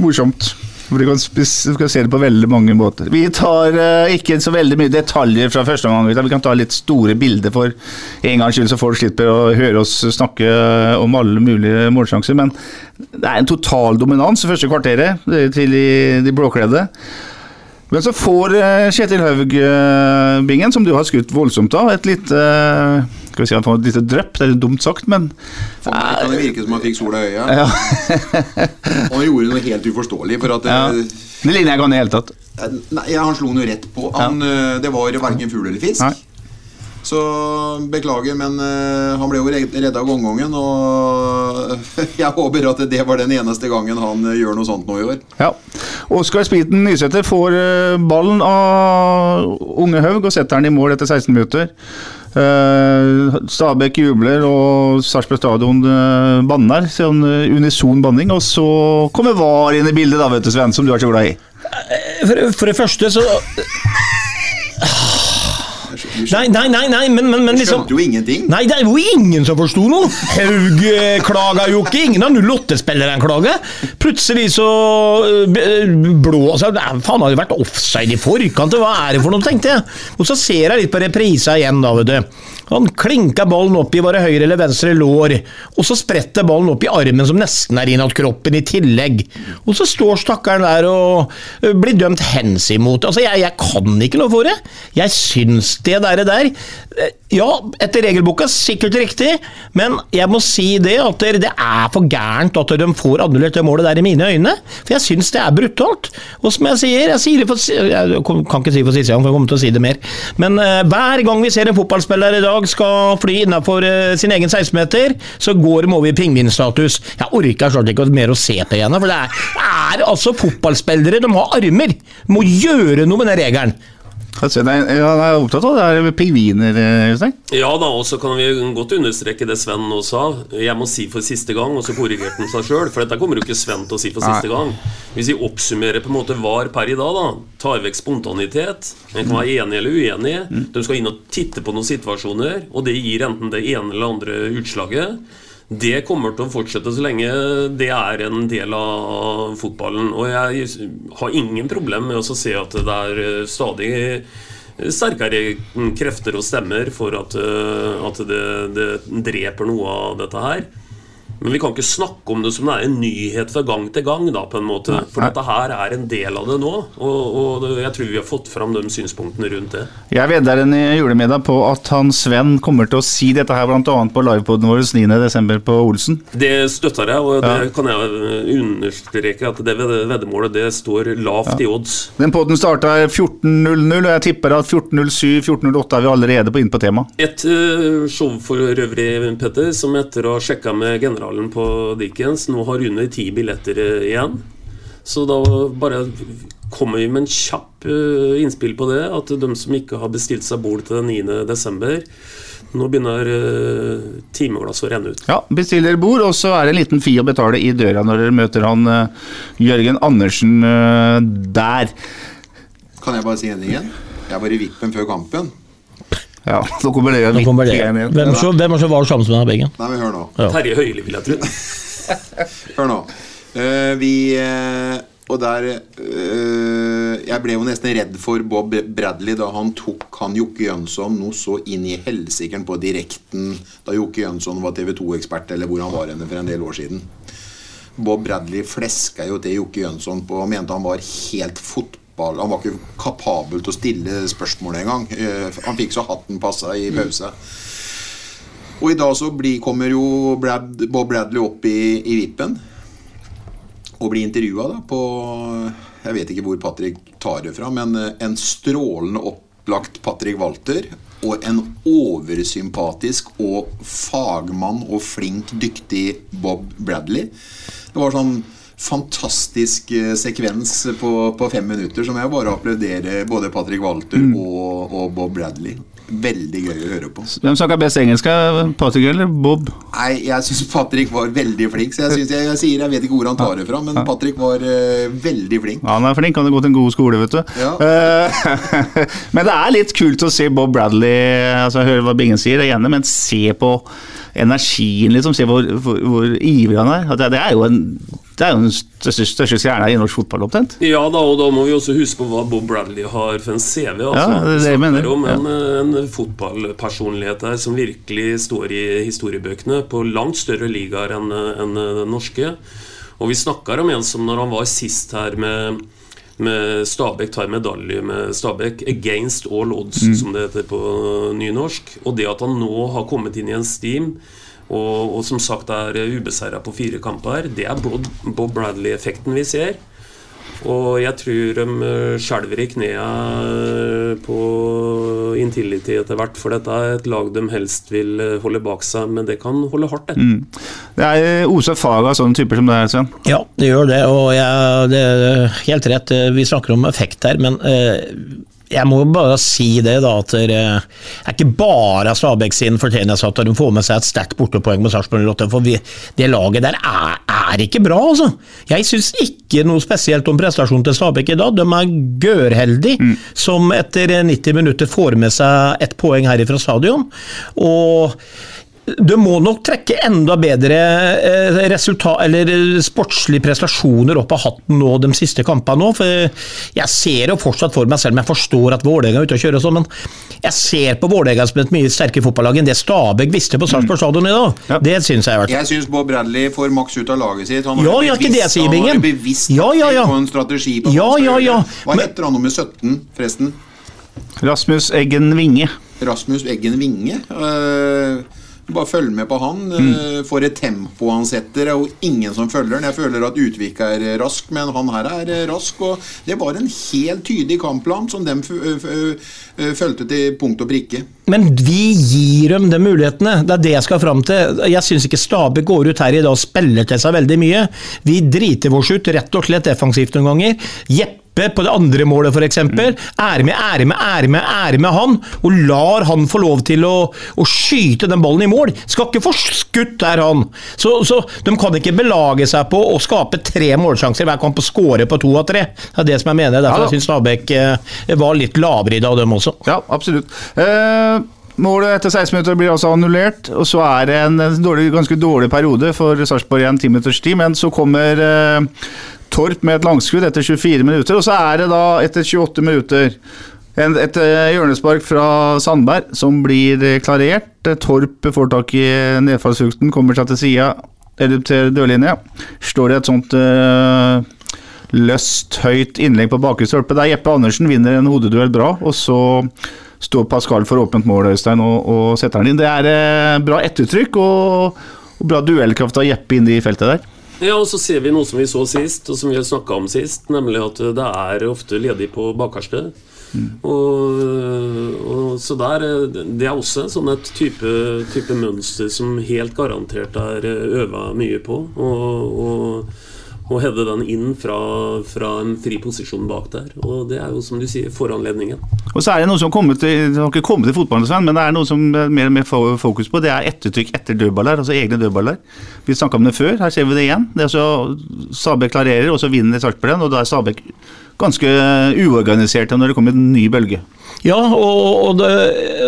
morsomt. Du kan, du kan, se det på veldig mange måter. Vi tar uh, ikke så veldig mye detaljer fra første omgang. Vi kan ta litt store bilder for en gangs skyld, så folk slipper å høre oss snakke om alle mulige målsjanser. Men det er en total dominans første kvarteret til de, de blåkledde. Men så får uh, Kjetil Haug-bingen, eh, som du har skutt voldsomt av, et lite eh, skal vi si han får et lite drypp, det er litt dumt sagt, men Det kan virke som han fikk sola i øya. Ja. og han gjorde noe helt uforståelig. For at ja. Det ligner jeg ikke han i det hele tatt. Nei, Han slo noe rett på. Han, ja. Det var verken fugl eller fisk. Nei. Så beklager, men uh, han ble jo redda gongongen. Og jeg håper at det var den eneste gangen han uh, gjør noe sånt nå i år. Ja. Oskar Spiten Nysæter får uh, ballen av Unge Haug og setter den i mål etter 16 minutter. Stabæk jubler, og Sarpsborg stadion banner. Sånn unison banning. Og så kommer VAR inn i bildet, da, vet du, Sven, som du er så glad i. For, for det første så Nei, nei, nei, nei men, men, men liksom Skjønte jo ingenting. Nei, det er jo ingen som forsto noe! Haug klaga jo ikke. Ingen av 08-spillerne klager. Plutselig så eh, blå altså, Faen, har det vært offside i forkant? Hva er det for noe, tenkte jeg. Og så ser jeg litt på reprisa igjen, da, vet du. Han klinka ballen opp i våre høyre eller venstre lår, og så spretter ballen opp i armen som nesten er innad kroppen i tillegg. Og så står stakkaren der og eh, blir dømt hensimot. Altså, jeg, jeg kan ikke noe for det. Jeg syns det der, der eh, Ja, etter regelboka sikkert riktig, men jeg må si det at det er for gærent at de får annullert det målet der i mine øyne. For jeg syns det er brutalt. Og som jeg sier, jeg sier det for Jeg kan ikke si for siste gang, for jeg kommer til å si det mer. Men uh, hver gang vi ser en fotballspiller i dag skal fly innafor uh, sin egen 16-meter, så går de over i pingvinstatus. Jeg orker snart ikke mer å se på igjen, for det er, er altså fotballspillere, de har armer! De Må gjøre noe med den regelen. Nei, er opptatt av det her med pingviner, Øystein. Ja da, og så kan vi godt understreke det Sven nå sa. Jeg må si for siste gang, og så korrigerte han seg sjøl. For dette kommer jo ikke Sven til å si for siste gang. Hvis vi oppsummerer på en måte VAR per i dag, da tar vekk spontanitet En kan være enig eller uenig. Mm. De skal inn og titte på noen situasjoner, og det gir enten det ene eller andre utslaget. Det kommer til å fortsette så lenge det er en del av fotballen. Og jeg har ingen problem med å se at det er stadig sterkere krefter og stemmer for at, at det, det dreper noe av dette her. Men vi kan ikke snakke om det som det er en nyhet fra gang til gang. da på en måte For dette her er en del av det nå, og, og jeg tror vi har fått fram de synspunktene rundt det. Jeg vedder en julemiddag på at han Sven kommer til å si dette her bl.a. på livepoden vår 9.12. på Olsen. Det støtter jeg, og det ja. kan jeg understreke at det veddemålet det står lavt ja. i odds. Den poden starta 14.00, og jeg tipper at 14.07-14.08 er vi allerede på inn på temaet. Et uh, show for øvrig, Petter, som etter å ha sjekka med generalen på Dickens. Nå har under ti billetter eh, igjen. Så da bare kommer vi med en kjapp eh, innspill på det. At de som ikke har bestilt seg bord til den 9. desember nå begynner uh, timeglasset å renne ut. Ja, Bestill dere bord, og så er det en liten fi å betale i døra når dere møter han uh, Jørgen Andersen uh, der. Kan jeg bare si en ting igjen? Jeg var i vippen før kampen. Ja, nå kommer det, igjen. kommer det. Hvem, så, hvem er så var sammen med deg, Beggen? Nei, men hør nå. Ja. Terje Høili, vil jeg tro. hør nå. vi og der øh, Jeg ble jo nesten redd for Bob Bradley da han tok han Jokke Jønsson noe så inn i helsikeren på direkten da Jokke Jønsson var TV 2-ekspert, eller hvor han var henne for en del år siden. Bob Bradley fleska jo til Jokke Jønsson på og mente han var helt fotball Han var ikke kapabel til å stille spørsmål engang. Uh, han fikk så hatten passa i pause. Og i dag så blir, kommer jo Brad, Bob Bradley opp i, i vippen og blir intervjua på Jeg vet ikke hvor Patrick tar det fra, men eh, en strålende opplagt Patrick Walter og en oversympatisk og fagmann og flink, dyktig Bob Bradley. Det var sånn fantastisk eh, sekvens på, på fem minutter som jeg bare applauderer både Patrick Walter mm. og, og Bob Bradley veldig gøy å høre på. Hvem snakka best engelsk? Patrick eller Bob? Nei, Jeg syns Patrick var veldig flink. Så jeg, synes, jeg, jeg, sier, jeg vet ikke hvor han tar det fra, men Patrick var uh, veldig flink. Ja, han er flink. Han har gått en god skole, vet du. Ja. Uh, men det er litt kult å se Bob Bradley altså Jeg hører hva Bingen sier, jeg er enig, men se på energien, liksom. Se hvor, hvor, hvor ivrig han er. Det, det er jo en det er jo den største, største stjerna i norsk fotball, omtrent. Ja da, og da må vi også huske på hva Bob Bradley har for en CV. Altså. Ja, det er det jeg mener. om en, en fotballpersonlighet der som virkelig står i historiebøkene på langt større ligaer enn en den norske. Og vi snakker om en som når han var sist her med med Stabæk tar medalje med Stabæk against all odds, mm. som det heter på nynorsk. Og det at han nå har kommet inn i en steam og, og som sagt er ubeseira på fire kamper. Det er Bob Bradley-effekten vi ser. Og jeg tror de eh, skjelver i knærne på Intility etter hvert, for dette er et lag de helst vil eh, holde bak seg, men det kan holde hardt, det. Mm. Det er Osa fag av sånne typer som det er, Sven? Ja, det gjør det, og jeg, det er helt rett. Vi snakker om effekt her, men eh, jeg må bare si det, da, at det er ikke bare Stabæk sin fortjeneste at de får med seg et sterkt bortepoeng med Sarpsborg 08, for vi, det laget der er, er, ikke bra, altså. Jeg syns ikke noe spesielt om prestasjonen til Stabæk i dag. De er gørheldige mm. som etter 90 minutter får med seg ett poeng her fra stadion. og du må nok trekke enda bedre eh, resultat, eller eh, sportslige prestasjoner opp av hatten nå de siste kampene. Nå, for Jeg ser jo fortsatt for meg, selv om jeg forstår at Vålerenga er ute og kjører sånn, men jeg ser på Vålerenga som et mye sterkere fotballag enn det Stabæk visste på Sarpsborg stadion i dag. Ja. Det syns jeg. Vært. Jeg syns Bob Bradley får maks ut av laget sitt. Han har ja, ja, ikke det, sier har bevisst ja, ja, ja. på en strategi. På ja, ja, ja. Hva heter han nummer 17, forresten? Rasmus Eggen Winge. Rasmus Eggen Winge? Uh, bare følg med på han. Mm. Eh, for et tempo han setter. Er ingen som følger han. Jeg føler at Utvik er rask, men han her er eh, rask. Og det var en helt tydelig kampplan som de fulgte til punkt og prikke. Men vi gir dem de mulighetene. Det er det jeg skal fram til. Jeg syns ikke Stabe går ut her i dag og spiller til seg veldig mye. Vi driter oss ut rett og slett defensivt noen ganger. Jeppe på det andre målet, f.eks. Mm. Er med, ære med, ære med, ære med han, og lar han få lov til å, å skyte den ballen i mål. Skal ikke få skutt der, han. Så, så, de kan ikke belage seg på å skape tre målsjanser hver kamp og skåre på to av tre. Det er det som jeg mener. Derfor ja, jeg syns Stabæk eh, var litt lavere i dag, dem også. Ja, absolutt. Eh, Målet etter 16 minutter blir altså annullert, og så er det en dårlig, ganske dårlig periode for Sarpsborg igjen, 10 minutters tid, men så kommer eh, Torp med et langskudd etter 24 minutter. Og så er det da, etter 28 minutter, en, et eh, hjørnespark fra Sandberg som blir klarert. Torp får tak i nedfallsfrukten, kommer seg til sida, eller til dørlinja. Står det et sånt uh, løst, høyt innlegg på bakre stolpe, der Jeppe Andersen vinner en hodeduell bra. og så står Pascal for åpent mål Øystein, og, og setter den inn. Det er eh, bra ettertrykk og, og bra duellkraft av Jeppe inn i feltet der. Ja, og så ser vi noe som vi så sist, og som vi har snakka om sist, nemlig at det er ofte ledig på bakerste. Mm. Og, og, så der, Det er også sånn et type, type, mønster som helt garantert er øva mye på. Og, og, og hedde den inn fra, fra en fri posisjon bak der. Og det er jo som du sier, foranledningen. Og så er det noe som kommer til, har ikke kommet til fotballen, men det er noe som er mer og mer fokus på. Det er ettertrykk etter dødballer, altså egne dødballer. Vi snakka om det før, her ser vi det igjen. Det er så Sabek klarerer, og så vinner Sarpsborg den, og da er Sabek ganske uorganisert når det kommer en ny bølge. Ja, og, og, det,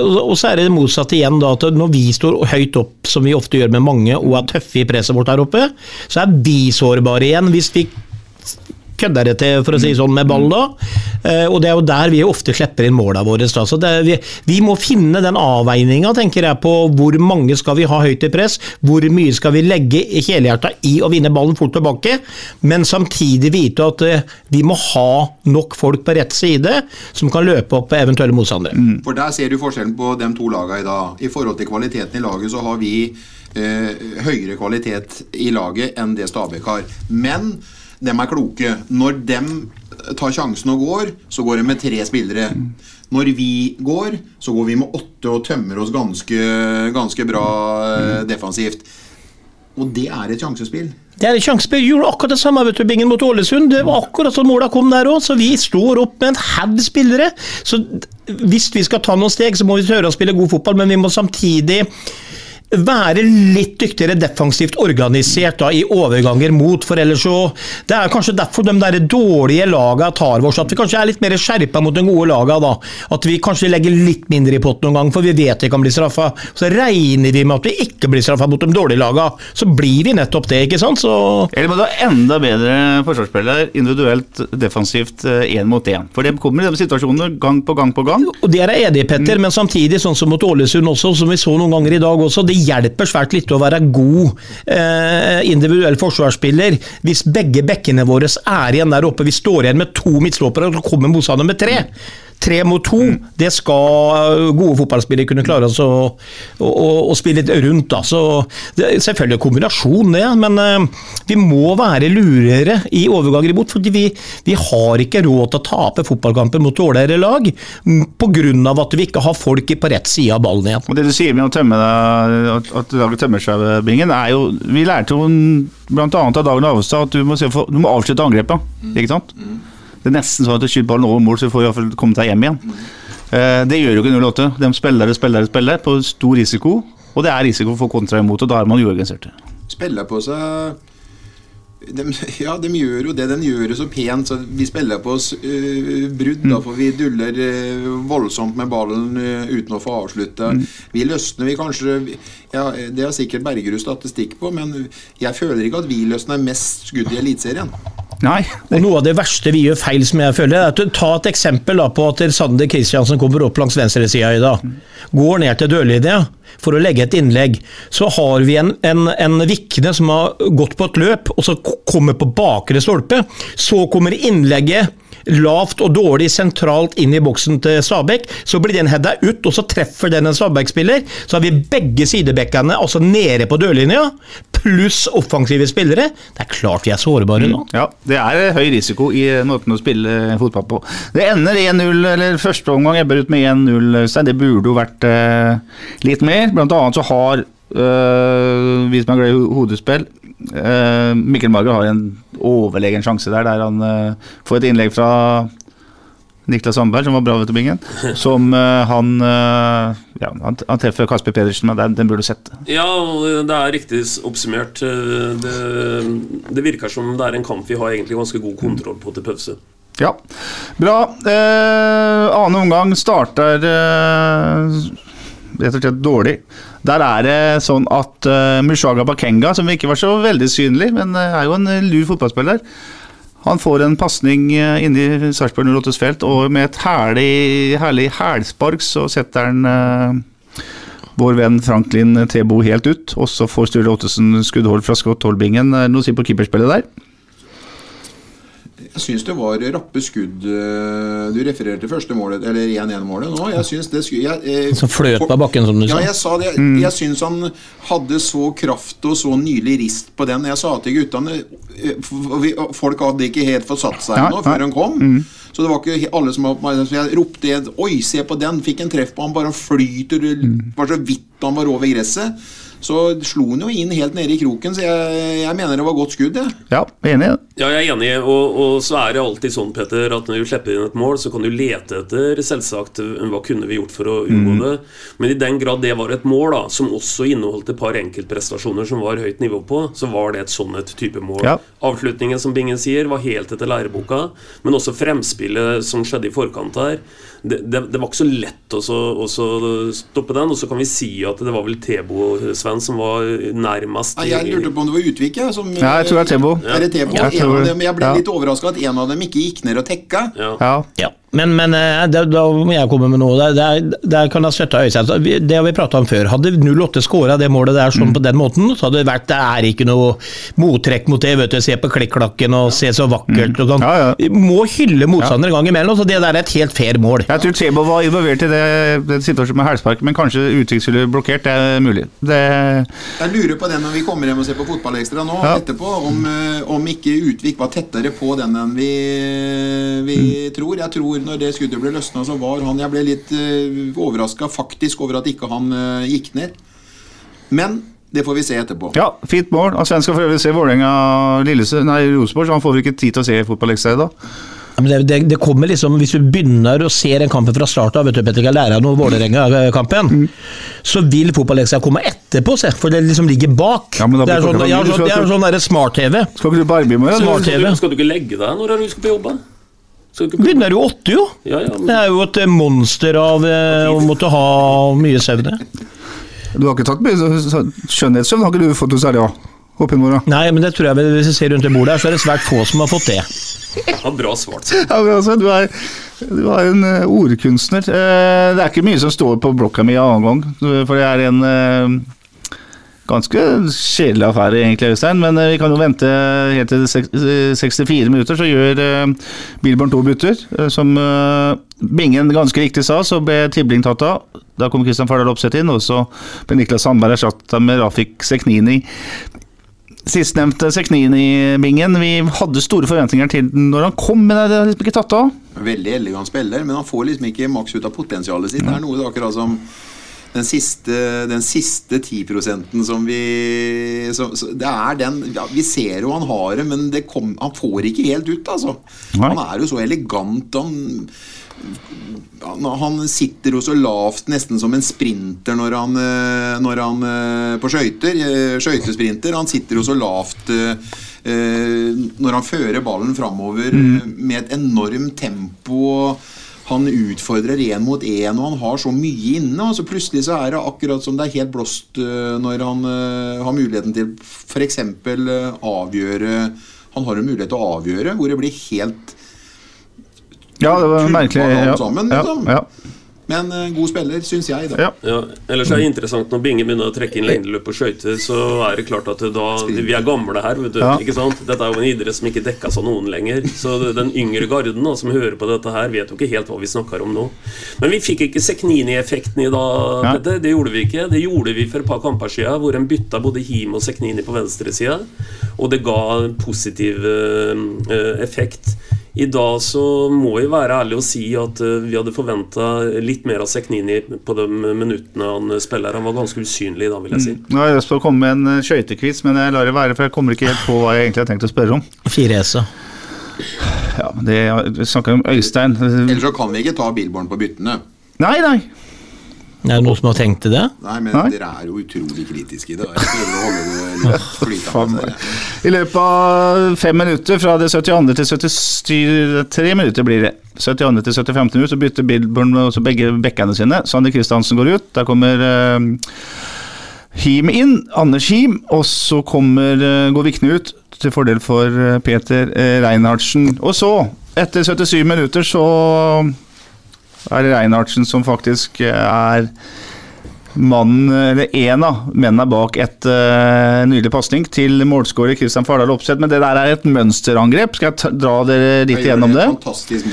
og så er det motsatt igjen. da, at Når vi står høyt opp, som vi ofte gjør med mange, og er tøffe i presset vårt der oppe, så er vi sårbare igjen. Hvis vi kødder det til, for å si sånn, med ball da. Eh, Og det er jo der vi ofte slipper inn måla våre. Da. Så det, vi, vi må finne den avveininga, tenker jeg, på hvor mange skal vi ha høyt i press, hvor mye skal vi legge i helhjerta i å vinne ballen fort tilbake, men samtidig vite at eh, vi må ha nok folk på rett side som kan løpe opp eventuelle motstandere. For der ser du forskjellen på de to lagene i dag. I forhold til kvaliteten i laget så har vi eh, høyere kvalitet i laget enn det Stabæk har. Men de er kloke. Når de tar sjansen og går, så går de med tre spillere. Når vi går, så går vi med åtte og tømmer oss ganske, ganske bra eh, defensivt. Og det er et sjansespill. Det er et sjansespill. Gjorde akkurat det samme vet du, Bingen mot Ålesund. Det var akkurat sånn måla kom der òg, så vi står opp med en haug spillere. Så hvis vi skal ta noen steg, så må vi tørre å spille god fotball, men vi må samtidig være litt dyktigere defensivt organisert da, i overganger mot, for ellers så Det er kanskje derfor de der dårlige lagene tar oss, at vi kanskje er litt mer skjerpa mot de gode lagene da. At vi kanskje legger litt mindre i potten noen gang, for vi vet vi kan bli straffa. Så regner vi med at vi ikke blir straffa mot de dårlige lagene, så blir vi nettopp det, ikke sant? Så Eller må du ha enda bedre forsvarsspiller individuelt defensivt én mot én. For det kommer i de situasjonene gang på gang på gang. Og Det er jeg enig Petter, men samtidig, sånn som mot Ålesund også, som vi så noen ganger i dag også, det hjelper svært litt å være god eh, individuell forsvarsspiller hvis begge bekkene våre er igjen der oppe. Vi står igjen med to midtstoppere, og kommer motstanderen med tre. Tre mot to, det skal gode fotballspillere kunne klare å, å, å, å spille litt rundt. Da. Så det er selvfølgelig en kombinasjon, det, men uh, vi må være lurere i overganger imot. fordi vi, vi har ikke råd til å tape fotballkampen mot dårligere lag pga. at vi ikke har folk på rett side av ballen igjen. Og Det du sier med å tømme at, laget tømmer seg bingen, er jo Vi lærte jo bl.a. av Dagen Avestad at du må, se du må avslutte angrepet. Ikke sant? Det er nesten sånn at du skyter ballen over mål, så du får i hvert fall kommet deg hjem igjen. Eh, Det gjør jo ikke 08. De spiller, og spiller, og spiller på stor risiko, og det er risiko for kontra imot, og da er man uorganiserte. spiller på seg de, Ja, de gjør jo det. De gjør det så pent, så vi spiller på oss uh, brudd. Da, for vi duller uh, voldsomt med ballen uh, uten å få avslutta. Vi løsner, vi kanskje ja, Det har sikkert Bergerud statistikk på, men jeg føler ikke at vi løsner mest skudd i Eliteserien. Nei. Og Noe av det verste vi gjør feil, som jeg føler, er at ta et eksempel da, på at Sander Kristiansen kommer opp langs venstresida i dag. Går ned til dørlinja for å legge et innlegg. Så har vi en, en, en Vikne som har gått på et løp, og så kommer på bakre stolpe. Så kommer innlegget lavt og dårlig sentralt inn i boksen til Stabæk. Så blir den heada ut, og så treffer den en Stabæk-spiller. Så har vi begge sidebekkene altså nede på dørlinja, pluss offensive spillere. Det er klart vi er sårbare nå. Ja, det er høy risiko i måten å spille fotball på. Det ender 1-0, eller første omgang ebber ut med 1-0, Øystein. Det burde jo vært eh, litt mer. Blant annet så har eh, vi som er glad i hodespill eh, Mikkel Marger har en overlegen sjanse der, der han eh, får et innlegg fra Niklas Sandberg, som var bra, ved Tobingen, Bingen. Som uh, han uh, Ja, han, han treffer Kasper Pedersen, men den, den burde du sett. Ja, det er riktig oppsummert. Eh, Det, det virker som det er en kamp vi har egentlig ganske god kontroll på til pause. Ja, bra. Eh, annen omgang starter eh, rett og slett dårlig. Der er det sånn at eh, Mushaga Bakenga, som ikke var så veldig synlig, men er jo en lur fotballspiller, han får en pasning eh, inni Sarpsborg 08s felt, og med et herlig, herlig hælspark så setter han eh, vår venn Franklin Tebo helt ut. Og så får Sturle Ottesen skuddhold fra Scott Holbingen. Er det Noe å si på keeperspillet der? Jeg syns det var rappe skudd øh, Du refererte til første målet, eller 1-1-målet nå. Jeg syns det skulle jeg, eh, Som fløt på bakken, som du Ja, sa. jeg sa det. Jeg syns han hadde så kraft og så nylig rist på den. Jeg sa til guttene eh, Folk hadde ikke helt fått satt seg Ja, ennå nei. før han kom. Så det var ikke alle som var Så jeg ropte Oi, se på den! Fikk en treff på han, bare han flyter Bare så vidt han var over gresset. Så slo han jo inn helt nede i kroken, så jeg, jeg mener det var godt skudd. jeg. Ja, enig. Ja, jeg er enig, og, og så er det alltid sånn, Petter, at når du slipper inn et mål, så kan du lete etter selvsagt hva kunne vi gjort for å unngå det. Men i den grad det var et mål, da, som også inneholdt et par enkeltprestasjoner som var høyt nivå på, så var det et sånn et type mål. Ja. Avslutningen, som Bingen sier, var helt etter læreboka, men også fremspillet som skjedde i forkant her. Det, det, det var ikke så lett å så, å så stoppe den, og så kan vi si at det var vel Tebo-Sven som var nærmest Ja, jeg lurte på om det var Utvik, jeg. Som, Ja, jeg tror det er Tebo. Er det Tebo? Ja, jeg tror dem, jeg ble Ja. litt overraska at en av dem ikke gikk ned og tekka. Ja. Ja. Ja, men, men eh, det, da må jeg komme med noe. Der, der, kan jeg støtte Øystein. Det har vi prata om før. Hadde 08 skåra det målet der sånn på den måten, så hadde det vært Det er ikke noe mottrekk mot det. vet du, Se på klikk-klakken og se så vakkert. Og sånn. Ja, ja. Vi må hylle motstandere en gang imellom, så det der er et helt fair mål. Jeg tror Tsebo var involvert i det, den situasjonen med hælspark, men kanskje Utvik skulle blokkert. Det er mulig. Det, Jeg lurer på det når vi kommer hjem og ser på Fotballekstra nå Ja. etterpå, om, eh, om ikke Utvik var tettere på den enn vi, vi Mm. tror. Jeg tror når det skuddet ble løsna, så var han Jeg ble litt uh, overraska faktisk over at ikke han uh, gikk ned. Men det får vi se etterpå. ja, fint mål. Altså, Sven skal for øvrig se Vålerenga Nei, Rosenborg, så han får vel ikke tid til å se fotballekstra i dag. Det, det, det kommer liksom, Hvis du begynner å se den kampen fra start av, vet du, Petter, ikke lære av noe Vålerenga-kampen, Mm. så vil fotballekstra komme etterpå, se, for det liksom ligger bak. Ja, men da det er sånn, ja, sånn, sånn smart-TV. Skal ikke du på arbeid i morgen? Smart eller? TV. Skal, skal du ikke legge deg når du skal på jobb? da? Skal du ikke Begynner jo åtte, jo. Ja, ja, men- Det er jo et eh, monster av eh, å måtte ha mye søvn. Du har ikke tatt mye så- så- skjønnhetssøvn, har ikke du fått noe særlig av? I. Nei, men det tror jeg hvis jeg ser rundt det bordet her, så er det svært få som har fått det. Ja, bra svart. Ja, men altså, du, er, du er en eh, ordkunstner. Eh, det er ikke mye som står på blokka mi annen gang, for det er en ganske kjedelig affære egentlig, Øystein. Men eh, vi kan jo vente helt til eh, 64 minutter, så gjør uh, Bilborn to bytter. eh, som eh, Bingen ganske riktig sa, så ble Tibling tatt av. Da kom Kristian Fardal Opseth inn, og så ble Niklas Sandberg erstatta med Rafik Seknini. Sistnevnte Seknini-bingen, vi hadde store forventninger til den når han kom, men det er liksom ikke tatt av. Veldig elegant spiller, men han får liksom ikke maks ut av potensialet sitt. Det er noe akkurat som den siste, den siste 10% som vi så, så Det er den ja, Vi ser jo han har det, men det kom, han får ikke helt ut, altså. Nei. Han er jo så elegant. Han, han, sitter jo så lavt, nesten som en sprinter når han, eh, når han eh, på skøyter. eh, Skøytesprinter. Han sitter jo så lavt når han fører ballen framover mm. med et enormt tempo. Han utfordrer én mot én, og han har så mye inne. Og så plutselig så er det akkurat som det er helt blåst eh, når han eh, har muligheten til f.eks. Uh, avgjøre Han har en mulighet til å avgjøre hvor det blir helt Ja, det var merkelig. Ja, sammen, ja, liksom. ja, Men uh, god spiller, syns jeg. da ja. Ja, ellers er det interessant når Binge begynner å trekke inn lengdeløp og skøyter, så er det klart at da Vi er gamle her, vet du. Ja. ikke sant? Dette er jo en idrett som ikke dekkes av noen lenger. Så den yngre garden da, som hører på dette her, vet jo ikke helt hva vi snakker om nå. Men vi fikk ikke Seknini-effekten i dag, ja. Det gjorde vi ikke. Det gjorde vi for et par kamper siden, hvor en bytta både Him og Seknini på venstresida, og det ga en positiv eh, effekt. I dag så må vi være ærlige og si at eh, vi hadde forventa litt mer av Seknini på de minuttene han spiller. Han var ganske usynlig da, vil jeg si. Nå har jeg lyst til å komme med en skøytekviss, men jeg lar det være, for jeg kommer ikke helt på hva jeg egentlig har tenkt å spørre om. Fire S-a. Ja, det Vi snakker om Øystein. Ellers så kan vi ikke ta Billborn på byttene. Nei, nei. Er det noen som har tenkt til det? Nei, men Nei. dere er jo utrolig kritiske i det flytende. I løpet av fem minutter, fra det 72. til 73 minutter blir det. 72. til 75. minutt, så bytter Billborn også begge bekkene sine. Sander Kristiansen går ut. Der kommer eh, Him inn, Anders Him, og så kommer, eh, går Vikne ut til fordel for eh, Peter eh, Reinhardsen. Og så, etter 77 minutter, så er det Reinhardsen som faktisk eh, er mannen, eller en av mennene bak et uh, nydelig pasning til målskårer Kristian Fardal Opseth. Men det der er et mønsterangrep. Skal jeg dra dere litt gjennom det?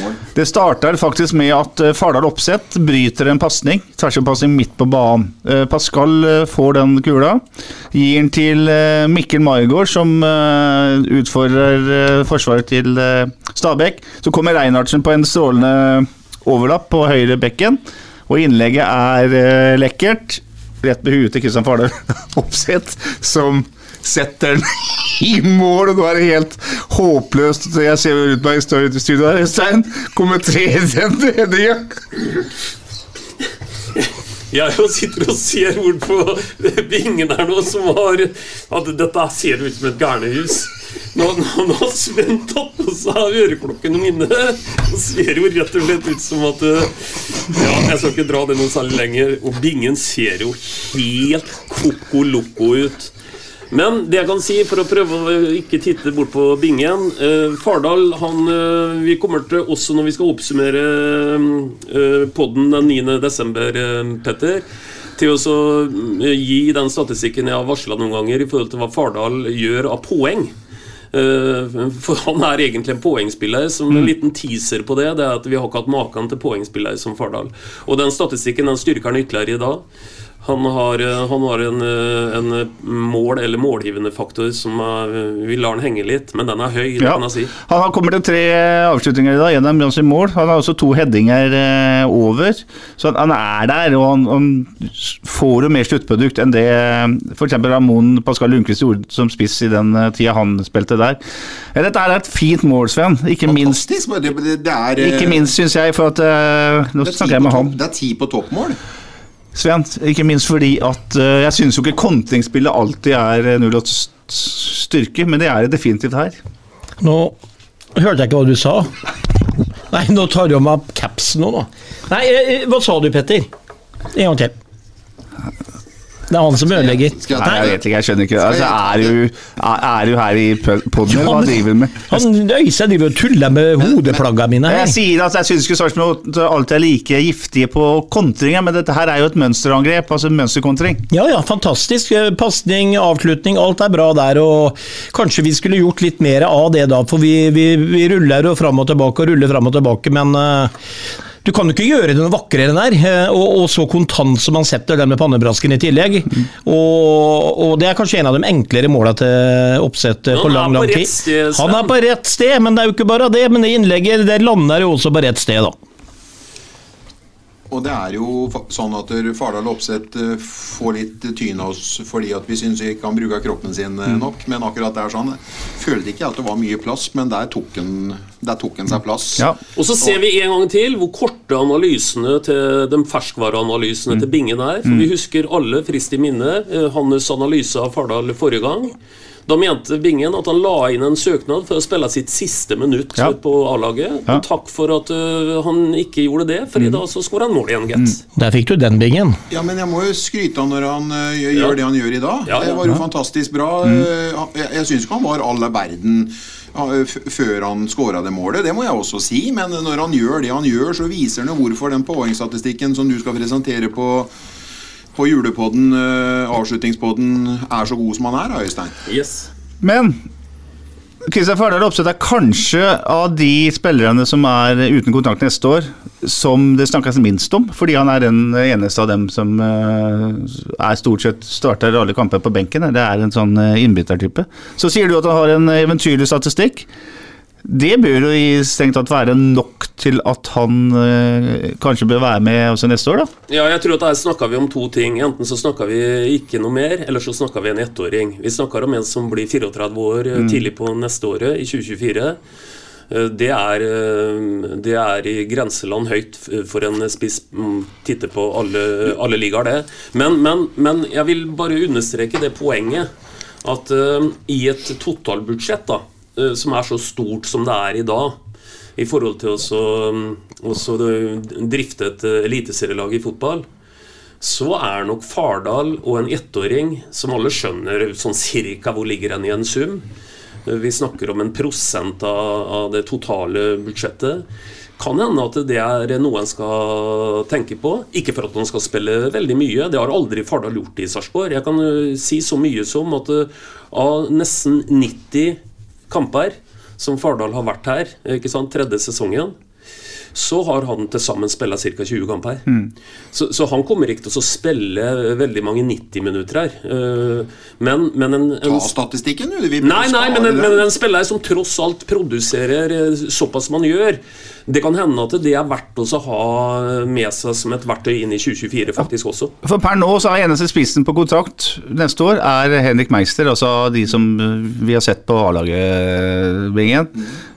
mål. Det starter faktisk med at eh, Fardal Opseth bryter en pasning. Tversoverpasning midt på banen. Uh, Pascal får den kula. Gir den til Mikkel Maigård, som utfordrer forsvaret til Stabæk. Så kommer Reinhardsen på en strålende overlapp på høyre bekken. Og innlegget er eh, lekkert. rett med huet til Kristian Fardal Opseth, som setter den i mål, og nå er det helt håpløst. Jeg ser rundt meg i studio her. Øystein, kommenterer den redninga. Jeg sitter og ser bort på bingen her nå, som har at Dette ser ut som et gærnehus. Nå, nå, nå har Sven tatt på seg øreklokkene mine. Det ser jo rett og slett ut som at Ja, jeg skal ikke dra det noe særlig lenger. Og bingen ser jo helt koko loco ut. Men det jeg kan si, for å prøve å ikke titte bort på bingen eh, Fardal han, eh, Vi kommer til også når vi skal oppsummere eh, podden den 9. desember, eh, Petter, til å eh, gi den statistikken jeg har varsla noen ganger i forhold til hva Fardal gjør av poeng. Eh, For han er egentlig en poengspiller. Som en liten teaser på det, det er at vi har ikke hatt maken til poengspiller som Fardal. Og den statistikken den styrker han ytterligere i dag. Han har, eh, han har en, eh, en mål- eller målgivende faktor som er, vi lar den henge litt, men den er høy. det Ja. kan jeg si. Han har kommet til tre avslutninger i dag, en av dem i mål. Han har også to headinger eh, over. Så han, er der, og han, han får jo mer sluttprodukt enn det f.eks. Ramón Pascal Lundqvist gjorde som spiss i den eh, tida han spilte der. Dette er et fint mål, Sven. Ikke minst, Fantastisk. men Det, det, det er eh, ikke minst syns jeg, for at eh, Nå er snakker jeg med han. Det er ti på toppmål. Sven, ikke minst fordi at uh, jeg syns jo ikke kontringsspillet alltid er eh, null styrke, men det er det definitivt her. Nå hørte jeg ikke hva du sa. Nei, nå tar du av meg capsen nå, da. Nei, eh, hva sa du, Petter? En gang til. Det er han som ødelegger. Nei, jeg vet ikke, jeg skjønner ikke. Altså, er, du, er, du her i poden, eller hva driver du med? Han Øystein driver og tuller med hodeplagga mine Jeg sier at jeg syns ikke Sarpsborg alltid er like giftige på kontringer, men dette her er jo et mønsterangrep, altså mønsterkontring. Ja, ja, fantastisk. Eh, Pasning, avslutning, alt er bra der. Og kanskje vi skulle gjort litt mer av det da, for vi, vi, vi ruller jo fram og tilbake og ruller fram og tilbake, men eh, du kan jo ikke gjøre det noe vakrere enn der, eh, og, og så kontant som man setter den med pannebrasken i tillegg. Og, og det er kanskje en av de enklere måla til oppsett eh, på lang, lang tid. sted, Han er på rett sted, men det er jo ikke bare det. Men det innlegget det lander jo også på rett sted, da. Og det er jo sånn at der Fardal Opseth eh, får litt tyn av oss fordi at vi syns ikke han bruker kroppen sin Mm. eh, nok. Men akkurat der sånn følte ikke at det var mye plass, men der tok han, der tok han seg plass. Ja. Og så ser vi en gang til hvor korte analysene til de ferskvareanalysene til Bingen er. For vi husker alle frist i minne eh, hans analyse av Fardal forrige gang. Da mente Bingen at han la inn en søknad for å spille sitt siste minutt Ja. på A-laget. Ja. Og takk for at eh, han ikke gjorde det, for i dag så skåra han mål igjen, gitt. Der fikk du den bingen. Ja, men jeg må jo skryte av når han eh, gjør, Ja. det han gjør i dag. Ja, ja. Det var jo fantastisk bra. Mm. Jeg, jeg syns ikke han var all verden ja, f før han skåra det målet, det må jeg også si. Men når han gjør det han gjør, så viser han jo hvorfor den poengstatistikken som du skal presentere på på julepodden, eh, avslutningspodden, er så god som han er, Øystein. Yes. Men Kristian Fardal Opseth er kanskje av de spillerne som er uten kontrakt neste år, som det snakkes minst om, fordi han er den eneste av dem som eh, er stort sett starter alle kamper på benken. Det er en sånn uh, innbyttertype. Så sier du at han har en eventyrlig statistikk. Det bør jo i strengt tatt være nok til at han eh, kanskje bør være med også neste år, da. Ja, jeg tror at her snakker vi om to ting. Enten så snakker vi ikke noe mer, eller så snakker vi en ettåring. Vi snakker om en som blir 34 år mm. tidlig på neste året, i 2024. Eh, Det er, eh, det er i grenseland høyt for en spiss. mm, Titte på alle, alle ligaer, det. Men, men, men jeg vil bare understreke det poenget at eh, i et totalbudsjett da, eh, som er så stort som det er i dag, i forhold til å også drifte et eh, eliteserielag i fotball, så er nok Fardal og en ettåring, som alle skjønner sånn cirka hvor ligger den i en sum Eh, Vi snakker om en prosent av, av det totale budsjettet. Kan hende at det er noe en skal tenke på. Ikke for at han skal spille veldig mye, det har aldri Fardal gjort i Sarpsborg. Jeg kan eh, si så mye som at eh, av nesten 90 kamper som Fardal har vært her, ikke sant, tredje sesongen, så har han til sammen spilt ca. 20 kamper. Så, så han kommer ikke til å spille veldig mange 90 minutter her. Eh, Men, men en, en Ta statistikken, du. Vi Nei, nei, men, en- men en spiller som tross alt produserer eh, såpass man gjør Det kan hende at det er verdt å ha med seg som et verktøy inn i 2024 faktisk også. For per nå så er eneste spissen på kontrakt neste år er Henrik Meister, altså de som eh, vi har sett på A-laget, Bingen.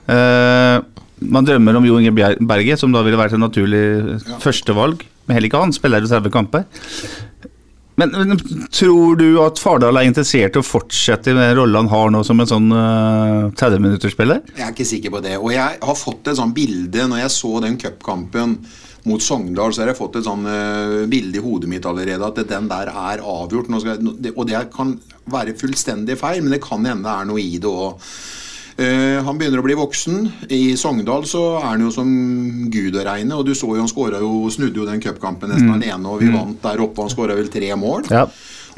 Eh, man drømmer om Jo Inge Berge, som da ville vært et naturlig førstevalg. Men heller ikke han spiller jo 30 kamper. Men, men tror du at Fardal er interessert i å fortsette med rollen han har nå som en sånn uh, 30-minutterspiller? Jeg er ikke sikker på det. Og jeg har fått et sånt bilde når jeg så den cupkampen mot Sogndal, så har jeg fått et sånn uh, bilde i hodet mitt allerede at den der er avgjort. Jeg- og det kan være fullstendig feil, men det kan hende det er noe i det òg. Han begynner å bli voksen. I Sogndal så er han jo som gud å regne. Og du så jo han skåra jo, snudde jo den cupkampen nesten alene, og vi vant der oppe. Han skåra vel tre mål. Ja.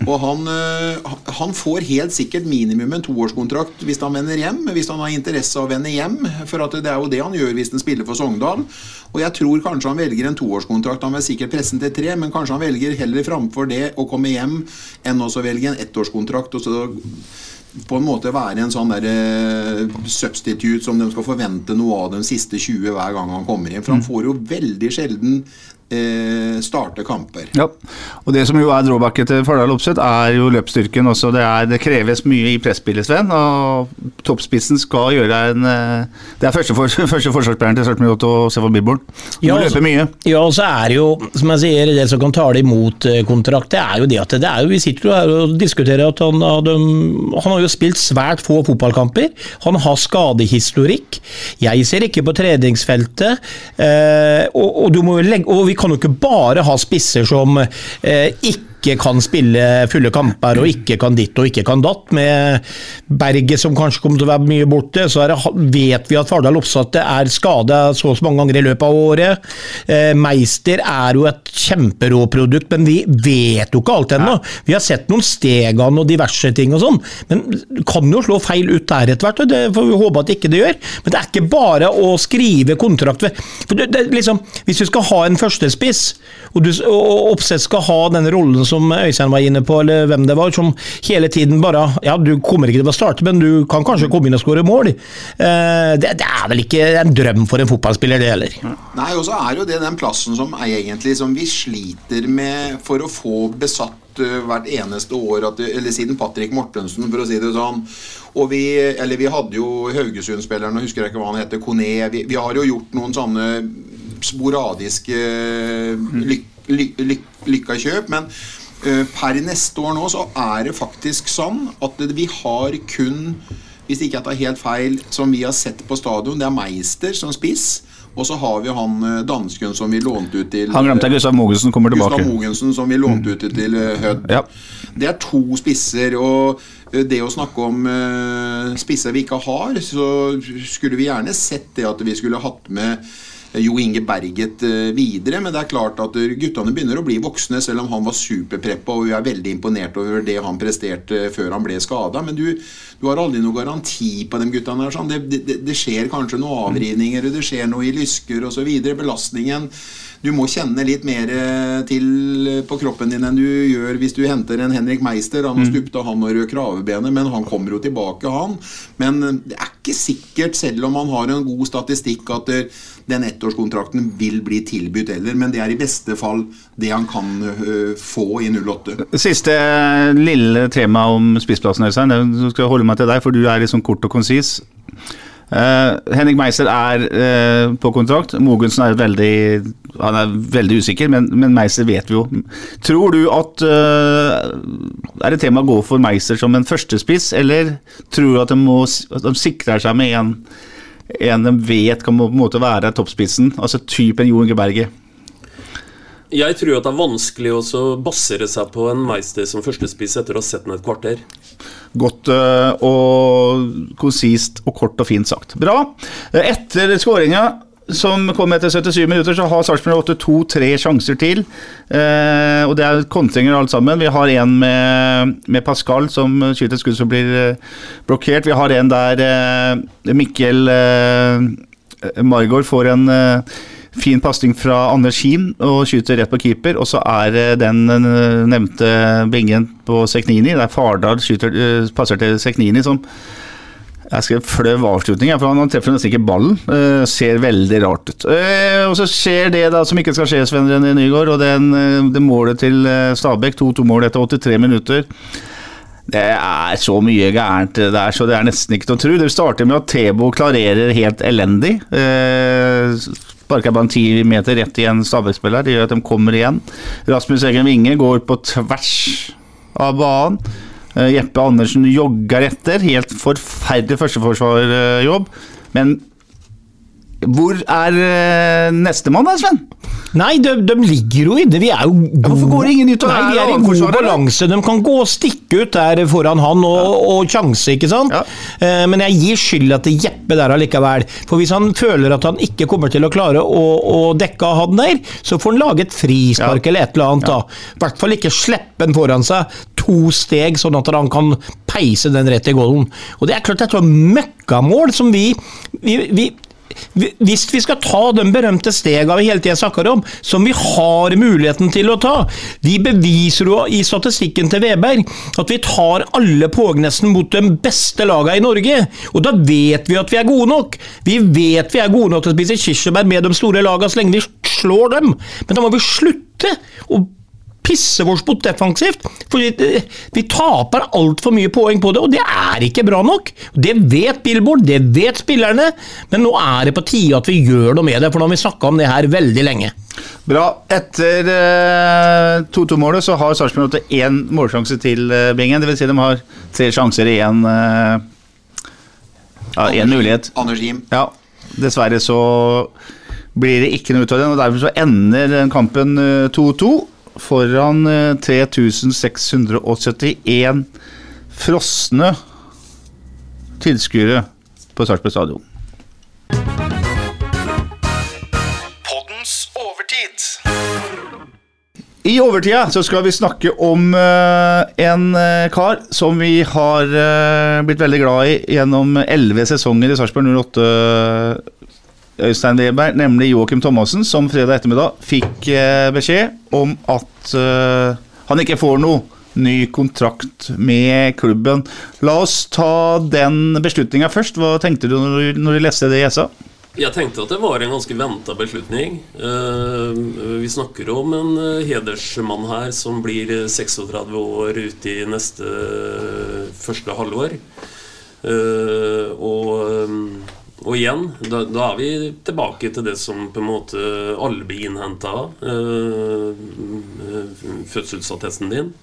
Og han, øh, han får helt sikkert minimum en toårskontrakt hvis han vender hjem. Hvis han har interesse av å vende hjem. For at det er jo det han gjør hvis han spiller for Sogndal. Og jeg tror kanskje han velger en toårskontrakt. Han vil sikkert presse den til tre, men kanskje han velger heller framfor det å komme hjem enn også velge en ettårskontrakt. Og så på en måte være en sånn der eh, substitute som de skal forvente noe av de siste 20 hver gang han kommer inn. For han får jo veldig sjelden eh, starte kamper. Ja, og det som jo er drawbacket til Fardal Opseth, er jo løpsstyrken også. Det, er, det kreves mye i presspillet, Sven. Og toppspissen skal gjøre en eh, Det er første, for, første forsvarsspilleren til og Stefan Billborn. Du Ja, må altså- løpe mye. Ja, og så er det jo, som jeg sier, det som kan tale imot eh, kontrakt, det er jo det at det er jo, vi sitter jo her og diskuterer at han, hadde, han har jo spilt svært få fotballkamper. Han har skadehistorikk. Jeg ser ikke på treningsfeltet. Eh, og, og, du må jo legge, og vi kan jo ikke bare ha spisser som eh, ikke kan spille fulle kamper og ikke kan ditt og ikke kan datt. Med Berget som kanskje kommer til å være mye borte, så er det, vet vi at Fardal Oppsatte er skada så og så mange ganger i løpet av året. Eh, Meister er jo et kjemperåprodukt, men vi vet jo ikke alt ennå. Vi har sett noen stegene og diverse ting og sånn, men kan jo slå feil ut der etter hvert, og det får vi håpe at ikke det gjør. Men det er ikke bare å skrive kontrakt ved for det, det, liksom, Hvis du skal ha en førstespiss, og, du, og Oppsett skal ha den rollen som Øystein var inne på, eller hvem det var, som hele tiden bare Ja, du kommer ikke til å starte, men du kan kanskje komme inn og skåre mål. Eh, det, det er vel ikke en drøm for en fotballspiller, det heller. Nei, og så er jo det den plassen som er egentlig som vi sliter med for å få besatt eh, hvert eneste år, at eller siden Patrick Mortensen, for å si det sånn. Og vi, eller vi hadde jo Haugesund-spilleren, og husker jeg ikke hva han heter, Kone. Vi, vi har jo gjort noen sånne sporadiske lyk, lyk, lyk, lykka kjøp, men eh, per neste år nå så er det faktisk sånn at vi har kun hvis ikke jeg tar helt feil, som vi har sett på stadion, det er Meister som spiss. Og så har vi han eh, dansken som vi lånte ut til Han glemte jeg, Gustav Mogensen kommer tilbake. Gustav Mogensen som vi lånte ut til eh, Hødd. Ja. Det er to spisser, og eh, det å snakke om eh, spisser vi ikke har, så skulle vi gjerne sett det at vi skulle hatt med eh, Jo Inge Berget eh, videre, men det er klart at eh, guttene begynner å bli voksne, selv om han var superpreppa, og vi er veldig imponert over det han presterte før han ble skada. Men du, du har aldri noen garanti på de guttene. Sånn. Det, det, det skjer kanskje noen avrivninger, det skjer noe i lysker osv. Belastningen du må kjenne litt mer eh, til på kroppen din enn du gjør hvis du henter en Henrik Meister. Han har stupte han og rød kravebenet, men han kommer jo tilbake, han. Men eh, det er ikke sikkert, selv om han har en god statistikk, at eh, den ettårskontrakten vil bli tilbudt heller. Men det er i beste fall det han kan eh, få i 08. Siste eh, lille tema om spissplassen, Øystein. Jeg skal holde meg til deg, for du er liksom kort og konsis. Eh, Henrik Meiser er uh, på kontrakt. Mogensen er veldig Han er veldig usikker, men, men Meiser vet vi jo. Tror du at uh, Er det tema å gå for Meiser som en førstespiss, eller tror du at de, må, at de sikrer seg med en, en de vet kan på en måte være toppspissen? Altså typen Jo Inge Berge. Jeg tror at det er vanskelig å basere seg på en Meister som førstespiss etter å ha sett den et kvarter. Godt øh, og konsist og kort og fint sagt. Bra. Eh, Etter skåringa, som kom etter 77 minutter, så har Sarpsborg 8 to-tre sjanser til. Eh, og det er kontringer alt sammen. Vi har en med, med Pascal som skyter et skudd som blir eh, blokkert. Vi har en der eh, Mikkel eh, Margaard får en eh, fin pasning fra Anders Kien og skyter rett på keeper. Og så er den nevnte bingen på Seknini, der Fardal skyter, eh, passer til Seknini, som jeg skrev fløv avslutning, for han treffer nesten ikke ballen. Uh, ser veldig rart ut. Uh, og så skjer det da som ikke skal skje, Sven René Nygaard, og den, uh, det målet til Stabæk, 2-2-mål etter 83 minutter. Det er så mye gærent der, så det er nesten ikke til å tro. Det starter med at Tebo klarerer helt elendig. Eh, Sparker bare ti meter rett i en Stabæk-spiller. Det gjør at de kommer igjen. Rasmus Egen Winge går på tvers av banen. Eh, Jeppe Andersen jogger etter. Helt forferdelig førsteforsvarjobb. Men hvor er uh, nestemann Sven? Nei, de, de ligger jo inne. Vi er jo gode Hvorfor går ingen ut og Nei, er er i god balanse. De kan gå og stikke ut der foran han og, og sjanse, ikke sant? Ja. Eh, men jeg gir skylda til Jeppe der allikevel. For hvis han føler at han ikke kommer til å klare å, å dekke han der, så får han lage et frispark Ja. eller et eller annet. da. I hvert fall ikke slippe den foran seg to steg, sånn at han kan peise den rett i golden. Og det er klart det er et møkkamål som vi, vi, vi hvis vi skal ta de berømte stegene vi hele tida snakker om, som vi har muligheten til å ta De beviser jo i statistikken til Veberg at vi tar alle poeng nesten mot de beste lagene i Norge. Og da vet vi at vi er gode nok. Vi vet vi er gode nok til å spise kirsebær med de store lagene så lenge vi slår dem. Men da må vi slutte å pisse oss bort defensivt. For vi, vi taper altfor mye poeng på det, og det er ikke bra nok. Det vet Billboard, det vet spillerne, men nå er det på tide at vi gjør noe med det, for nå har vi snakka om det her veldig lenge. Bra. Etter eh, 2-2-målet så har Sarpsborg 8 én målsjanse til uh, Bingen. Dvs. Si de har tre sjanser i én uh, ja, én mulighet. Anders Jim. Ja, dessverre så blir det ikke noe ut av den, og derfor så ender kampen eh, 2-2 foran eh, 3671 frosne tilskuere på Sarpsborg stadion. I overtida så skal vi snakke om uh, en uh, kar som vi har uh, blitt veldig glad i gjennom elleve sesonger i Sarpsborg 08. Øystein Weber, nemlig Joakim Thomassen, som fredag ettermiddag fikk eh, beskjed om at eh, han ikke får noe ny kontrakt med klubben. La oss ta den beslutninga først. Hva tenkte du når du, leste det i sa? Jeg tenkte at det var en ganske venta beslutning. Eh, vi snakker om en hedersmann her som blir eh, 36 år ute i neste første halvår. Og, og igjen, da, da er vi tilbake til det som på en måte alle blir innhenta av. Øh, fødselsattesten din.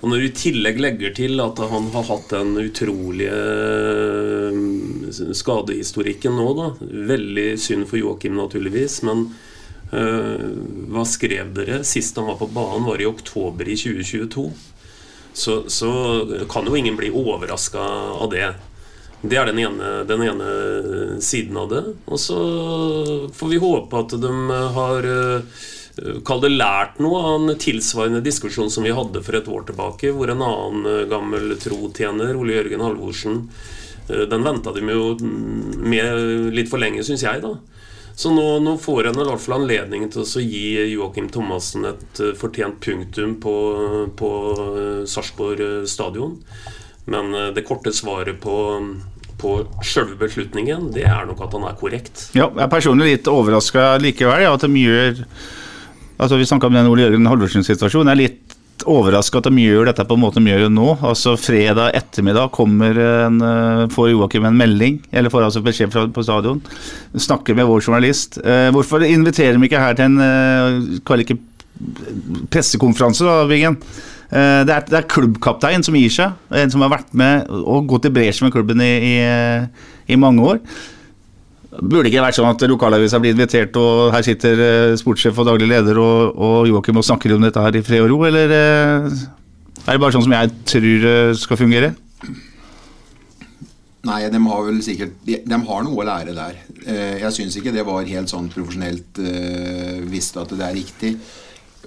Og når du i tillegg legger til at han har hatt den utrolige eh, skadehistorikken nå, da Veldig synd for Joakim, naturligvis, men øh, hva skrev dere? Sist han var på banen, var i oktober i 2022. Så, så kan jo ingen bli overraska av det. Det er den ene, den ene siden av det. Og så får vi håpe at de har eh, Kall det lært noe av en tilsvarende diskusjon som vi hadde for et år tilbake, hvor en annen eh, gammel trotjener, Ole Jørgen Halvorsen, eh, den venta de jo med litt for lenge, syns jeg, da. Så nå, nå får en i hvert fall anledning til å gi Joakim Thomassen et eh, fortjent punktum på, på eh, Sarpsborg eh, stadion. Men eh, det korte svaret på, på sjølve beslutningen, det er nok at han er korrekt. Ja, jeg er personlig litt overraska likevel. Ja, at de gjør Altså Vi snakka om den Ole Jørgen Halvorsen-situasjonen. Jeg er litt overraska at de gjør dette på en måte de gjør nå. Altså Fredag ettermiddag kommer en, eh, får Joakim en melding, eller får altså beskjed fra, på stadion. Snakker med vår journalist. Eh, hvorfor inviterer de ikke her til en eh, pressekonferanse, da, Bingen? Eh, det, er, er klubbkaptein som gir seg. En som har vært med og gått i bresjen med klubben i, i, i mange år. Burde ikke vært sånn at lokalavisa blir invitert, og her sitter eh, sportssjef og daglig leder og, og Joakim og snakker om dette her i fred og ro, eller eh, er det bare sånn som jeg tror skal fungere? Nei, de har vel sikkert De, de har noe å lære der. Jeg syns ikke det var helt sånn profesjonelt visst at det er riktig.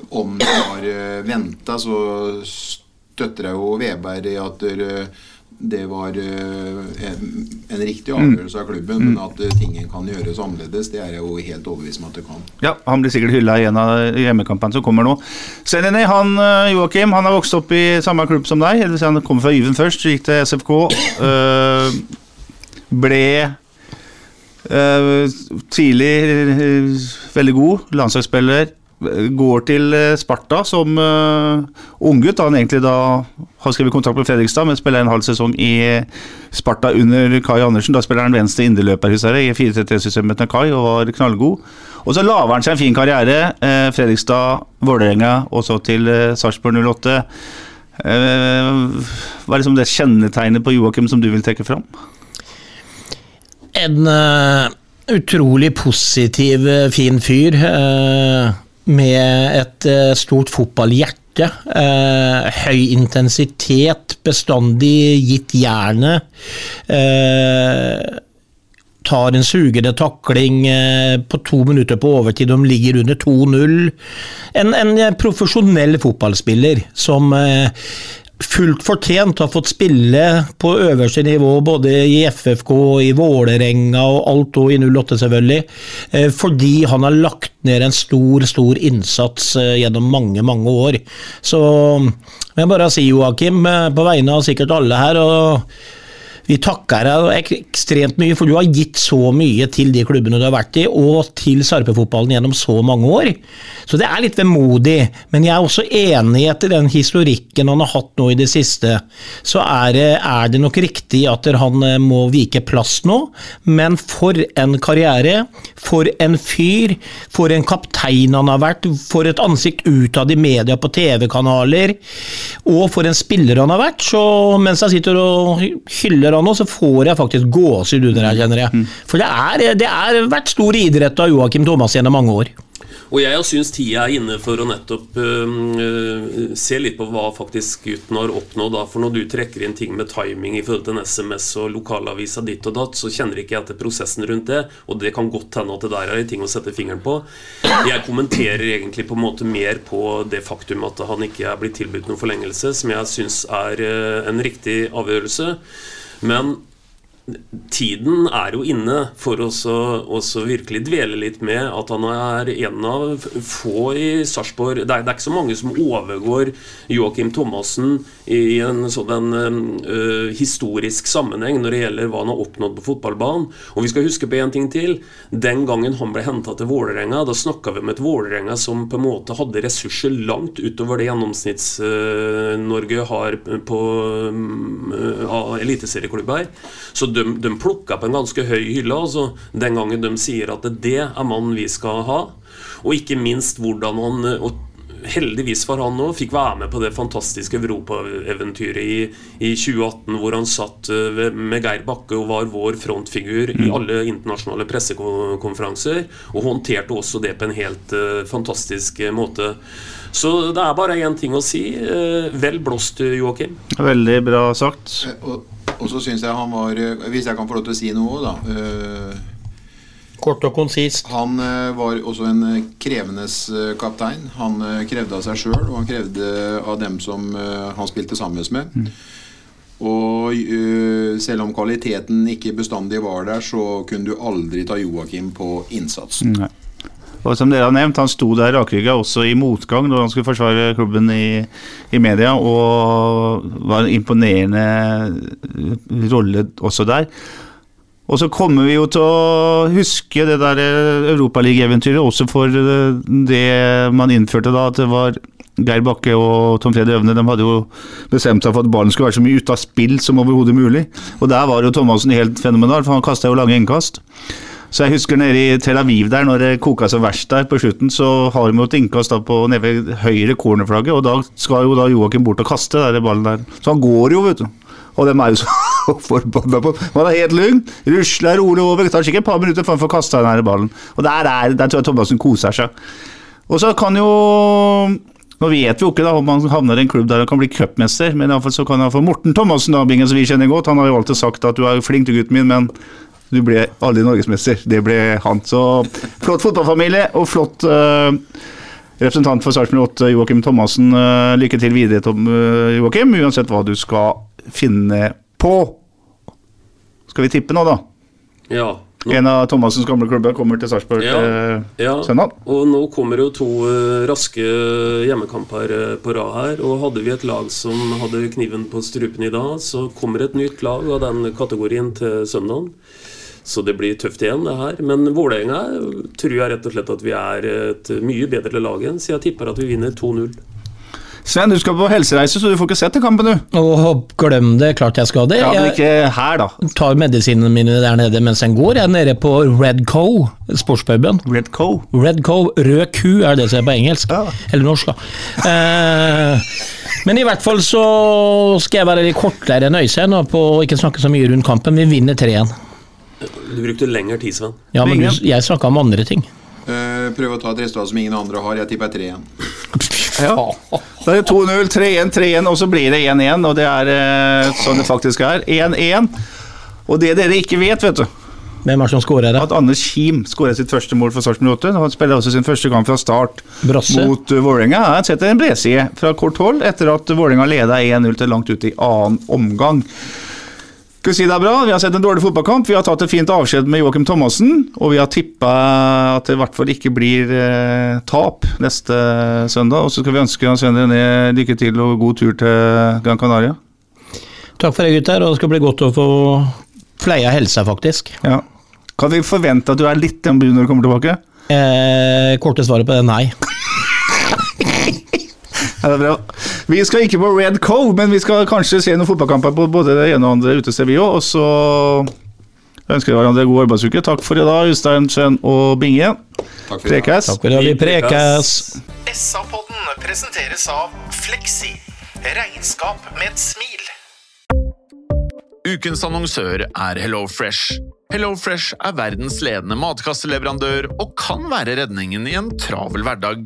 Om det har uh, venta, så støtter jeg jo Veberg i at eh, det var eh, en, en riktig avgjørelse av klubben, men at eh, tingen kan gjøres annerledes, det er jeg jo helt overbevist om at det kan. Ja, Han blir sikkert hylla i en av hjemmekampene som kommer nå. Senini, han eh, Joakim, han har vokst opp i samme klubb som deg. eller Han kom fra Yven først, så gikk til SFK. ble tidlig veldig god landslagsspiller. Går til øh, Sparta som uh, unggutt. Han egentlig da har skrevet kontrakt med Fredrikstad, men spiller en halv sesong i Sparta under Kai Andersen. Da spiller han venstre indreløper husker i 4-3-3-systemet til Kai og var knallgod. Og så lager han seg en fin karriere. Uh, Fredrikstad, Vålerenga og så til uh, Sarpsborg 08. Eh, hva er liksom det kjennetegnet på Joakim som du vil trekke fram? En eh, utrolig positiv, eh, fin fyr. eh, med et eh, stort fotballhjerte. Eh, høy intensitet, bestandig gitt jernet. Eh, tar en sugende takling eh, på to minutter på overtid, de ligger under 2-0. En, en profesjonell fotballspiller som eh, fullt fortjent har fått spille på øverste nivå, både i FFK, i Vålerenga og alt og i 08 selvfølgelig, eh, fordi han har lagt ned en stor, stor innsats eh, gjennom mange, mange år. Så jeg bare si, Joakim, eh, på vegne av sikkert alle her, og vi takker deg ekstremt mye, for du har gitt så mye til de klubbene du har vært i, og til Sarpefotballen gjennom så mange år. Så det er litt vemodig, men jeg er også enig etter den historikken han har hatt nå i det siste. Så er det, er det nok riktig at han eh, må vike plass nå, men for en karriere, for en fyr, for en kaptein han har vært, for et ansikt utad i media på TV-kanaler, og for en spiller han har vært. Så mens han sitter og hyller han nå, så får jeg faktisk gåsehud under her, kjenner jeg. For det er, det er vært stor idrett av Joakim Thomas gjennom mange år. Og jeg syns tida er inne for å nettopp øh, se litt på hva faktisk gutten har oppnådd. da, For når du trekker inn ting med timing i forhold til en SMS og lokalavisa ditt og datt, så kjenner ikke jeg til prosessen rundt det, og det kan godt hende at det der er ting å sette fingeren på. Jeg kommenterer egentlig på en måte mer på det faktum at han ikke er blitt tilbudt noen forlengelse, som jeg syns er øh, en riktig avgjørelse. Men tiden er jo inne for å virkelig dvele litt med at han er en av få i Sarpsborg det, det er ikke så mange som overgår Joakim Thomassen i en sånn uh, historisk sammenheng når det gjelder hva han har oppnådd på fotballbanen. Og vi skal huske på én ting til. Den gangen han ble henta til Vålerenga, da snakka vi om et Vålerenga som på en måte hadde ressurser langt utover det Gjennomsnitts-Norge har på uh, eliteserieklubber. Så de, de plukka på en ganske høy hylle altså, den gangen de sier at det er mannen vi skal ha. Og ikke minst hvordan han og Heldigvis for han òg fikk være med på det fantastiske europaeventyret i, i 2018, hvor han satt eh, med Geir Bakke og var vår frontfigur i alle internasjonale pressekonferanser. Og håndterte også det på en helt eh, fantastisk eh, måte. Så det er bare én ting å si. eh, vel blåst, Joakim. Veldig bra sagt. Eh, Og, og så syns jeg han var eh, Hvis jeg kan få lov til å si noe, da. eh, Kort og konsist. Han var også en krevendes krevende kaptein. Han krevde av seg sjøl, og han krevde av dem som han spilte sammen med. Og uh, selv om kvaliteten ikke bestandig var der, så kunne du aldri ta Joakim på innsatsen. Nei. Og som dere har nevnt, Han sto der rakrygga også i motgang når han skulle forsvare klubben i, i media, og var en imponerende rolle også der. Og så kommer vi jo til å huske det der Europaligaeventyret også for eh, det man innførte da, at det var Geir Bakke og Tom Freddy Øvne de hadde jo bestemt seg for at ballen skulle være så mye ute av spill som overhodet mulig. Og der var jo Thomassen helt fenomenal, for han kasta jo lange innkast. Så jeg husker nede i Tel Aviv der, når det koka som verst der på slutten, så har de jo et innkast da på nede ved høyre cornerflagget, og da skal jo da Joakim bort og kaste den ballen der. Så han går jo, vet du. Og dem er jo så forbanna på Man er helt lugn, rusler rolig over. Tar sikkert et par minutter før han får kasta den her ballen. Og der, er, der tror jeg Thomassen koser seg. Og så kan jo Nå vet vi jo ikke da om han havner i en klubb der han kan bli cupmester, men i alle fall så kan han få Morten Thomassen, da, Bingen, som vi kjenner godt. Han har jo alltid sagt at du er flink til gutten min, men du ble aldri norgesmester. Det ble han. Så flott fotballfamilie og flott uh, representant for Sarpsborg 8, Joakim Thomassen. Uh, lykke til videre, Tom, uh, Joakim, uansett hva du skal finne på Skal vi tippe nå, da? Ja. Nå, En av Thomassens gamle klubber kommer til Sarpsborg Ja, ja. søndag. Og nå kommer jo to raske hjemmekamper på rad her. Og hadde vi et lag som hadde kniven på strupen i dag, så kommer et nytt lag av den kategorien til søndag. Så det blir tøft igjen, det her. Men Vålerenga tror jeg rett og slett at vi er et mye bedre lag enn, så jeg tipper at vi vinner 2-0. Sven, du skal på helsereise, så du får ikke sett den kampen, du. Åh, glem det, klart jeg skal det. Ja, Men ikke her, da. Jeg tar medisinene mine der nede mens den går. Jeg er nede på Red Co, sportspuben. Red Co. Red Co, rød ku er det som er på engelsk. Ja. Eller norsk, da. Eh, men i hvert fall så skal jeg være litt kortere enn Øystein og ikke snakke så mye rundt kampen. Vi vinner 3-1. Du brukte lengre tid, Sven. Ja, men du, jeg snakka om andre ting. Uh, prøv å ta et resultat som ingen andre har. Jeg tipper 3-1. Ja. Da er det 2-0, 3-1, 3-1, og så blir det 1-1, og det er uh, sånn det faktisk er. 1-1. Og det dere ikke vet, vet du, Hvem er som skårer her? at Anders Kim skåret sitt første mål for Sarpsborg 8. Han spiller også sin første kamp fra start Brasse. mot uh, Vålerenga. Han setter en bredside fra kort hold etter at Vålerenga leda 1-0 til langt ut i annen omgang. Skal vi si det er bra? Vi har sett en dårlig fotballkamp. Vi har tatt et fint avskjed med Joakim Thomassen. Og vi har tippa at det i hvert fall ikke blir eh, tap neste søndag. Og så skal vi ønske Hans Svein René lykke til og god tur til Gran Canaria. Takk for det, gutter. Og det skal bli godt å få pleie helsa, faktisk. Ja. Kan vi forvente at du er litt brun når du kommer tilbake? Eh, korte svaret på det er nei. Ja, det er bra. Vi skal ikke på Red Cove, men vi skal kanskje se noen fotballkamper på både det ene og andre utestedet, vi òg. Og så ønsker vi hverandre god arbeidsuke. Takk for i dag, Ustein, Sven og Binge. Takk for i dag. Prekes. Takk for det. Vi prekes. SA-podden presenteres av Fleksi. Regnskap med et smil. Ukens annonsør er HelloFresh. HelloFresh er verdens ledende matkasseleverandør og kan være redningen i en travel hverdag.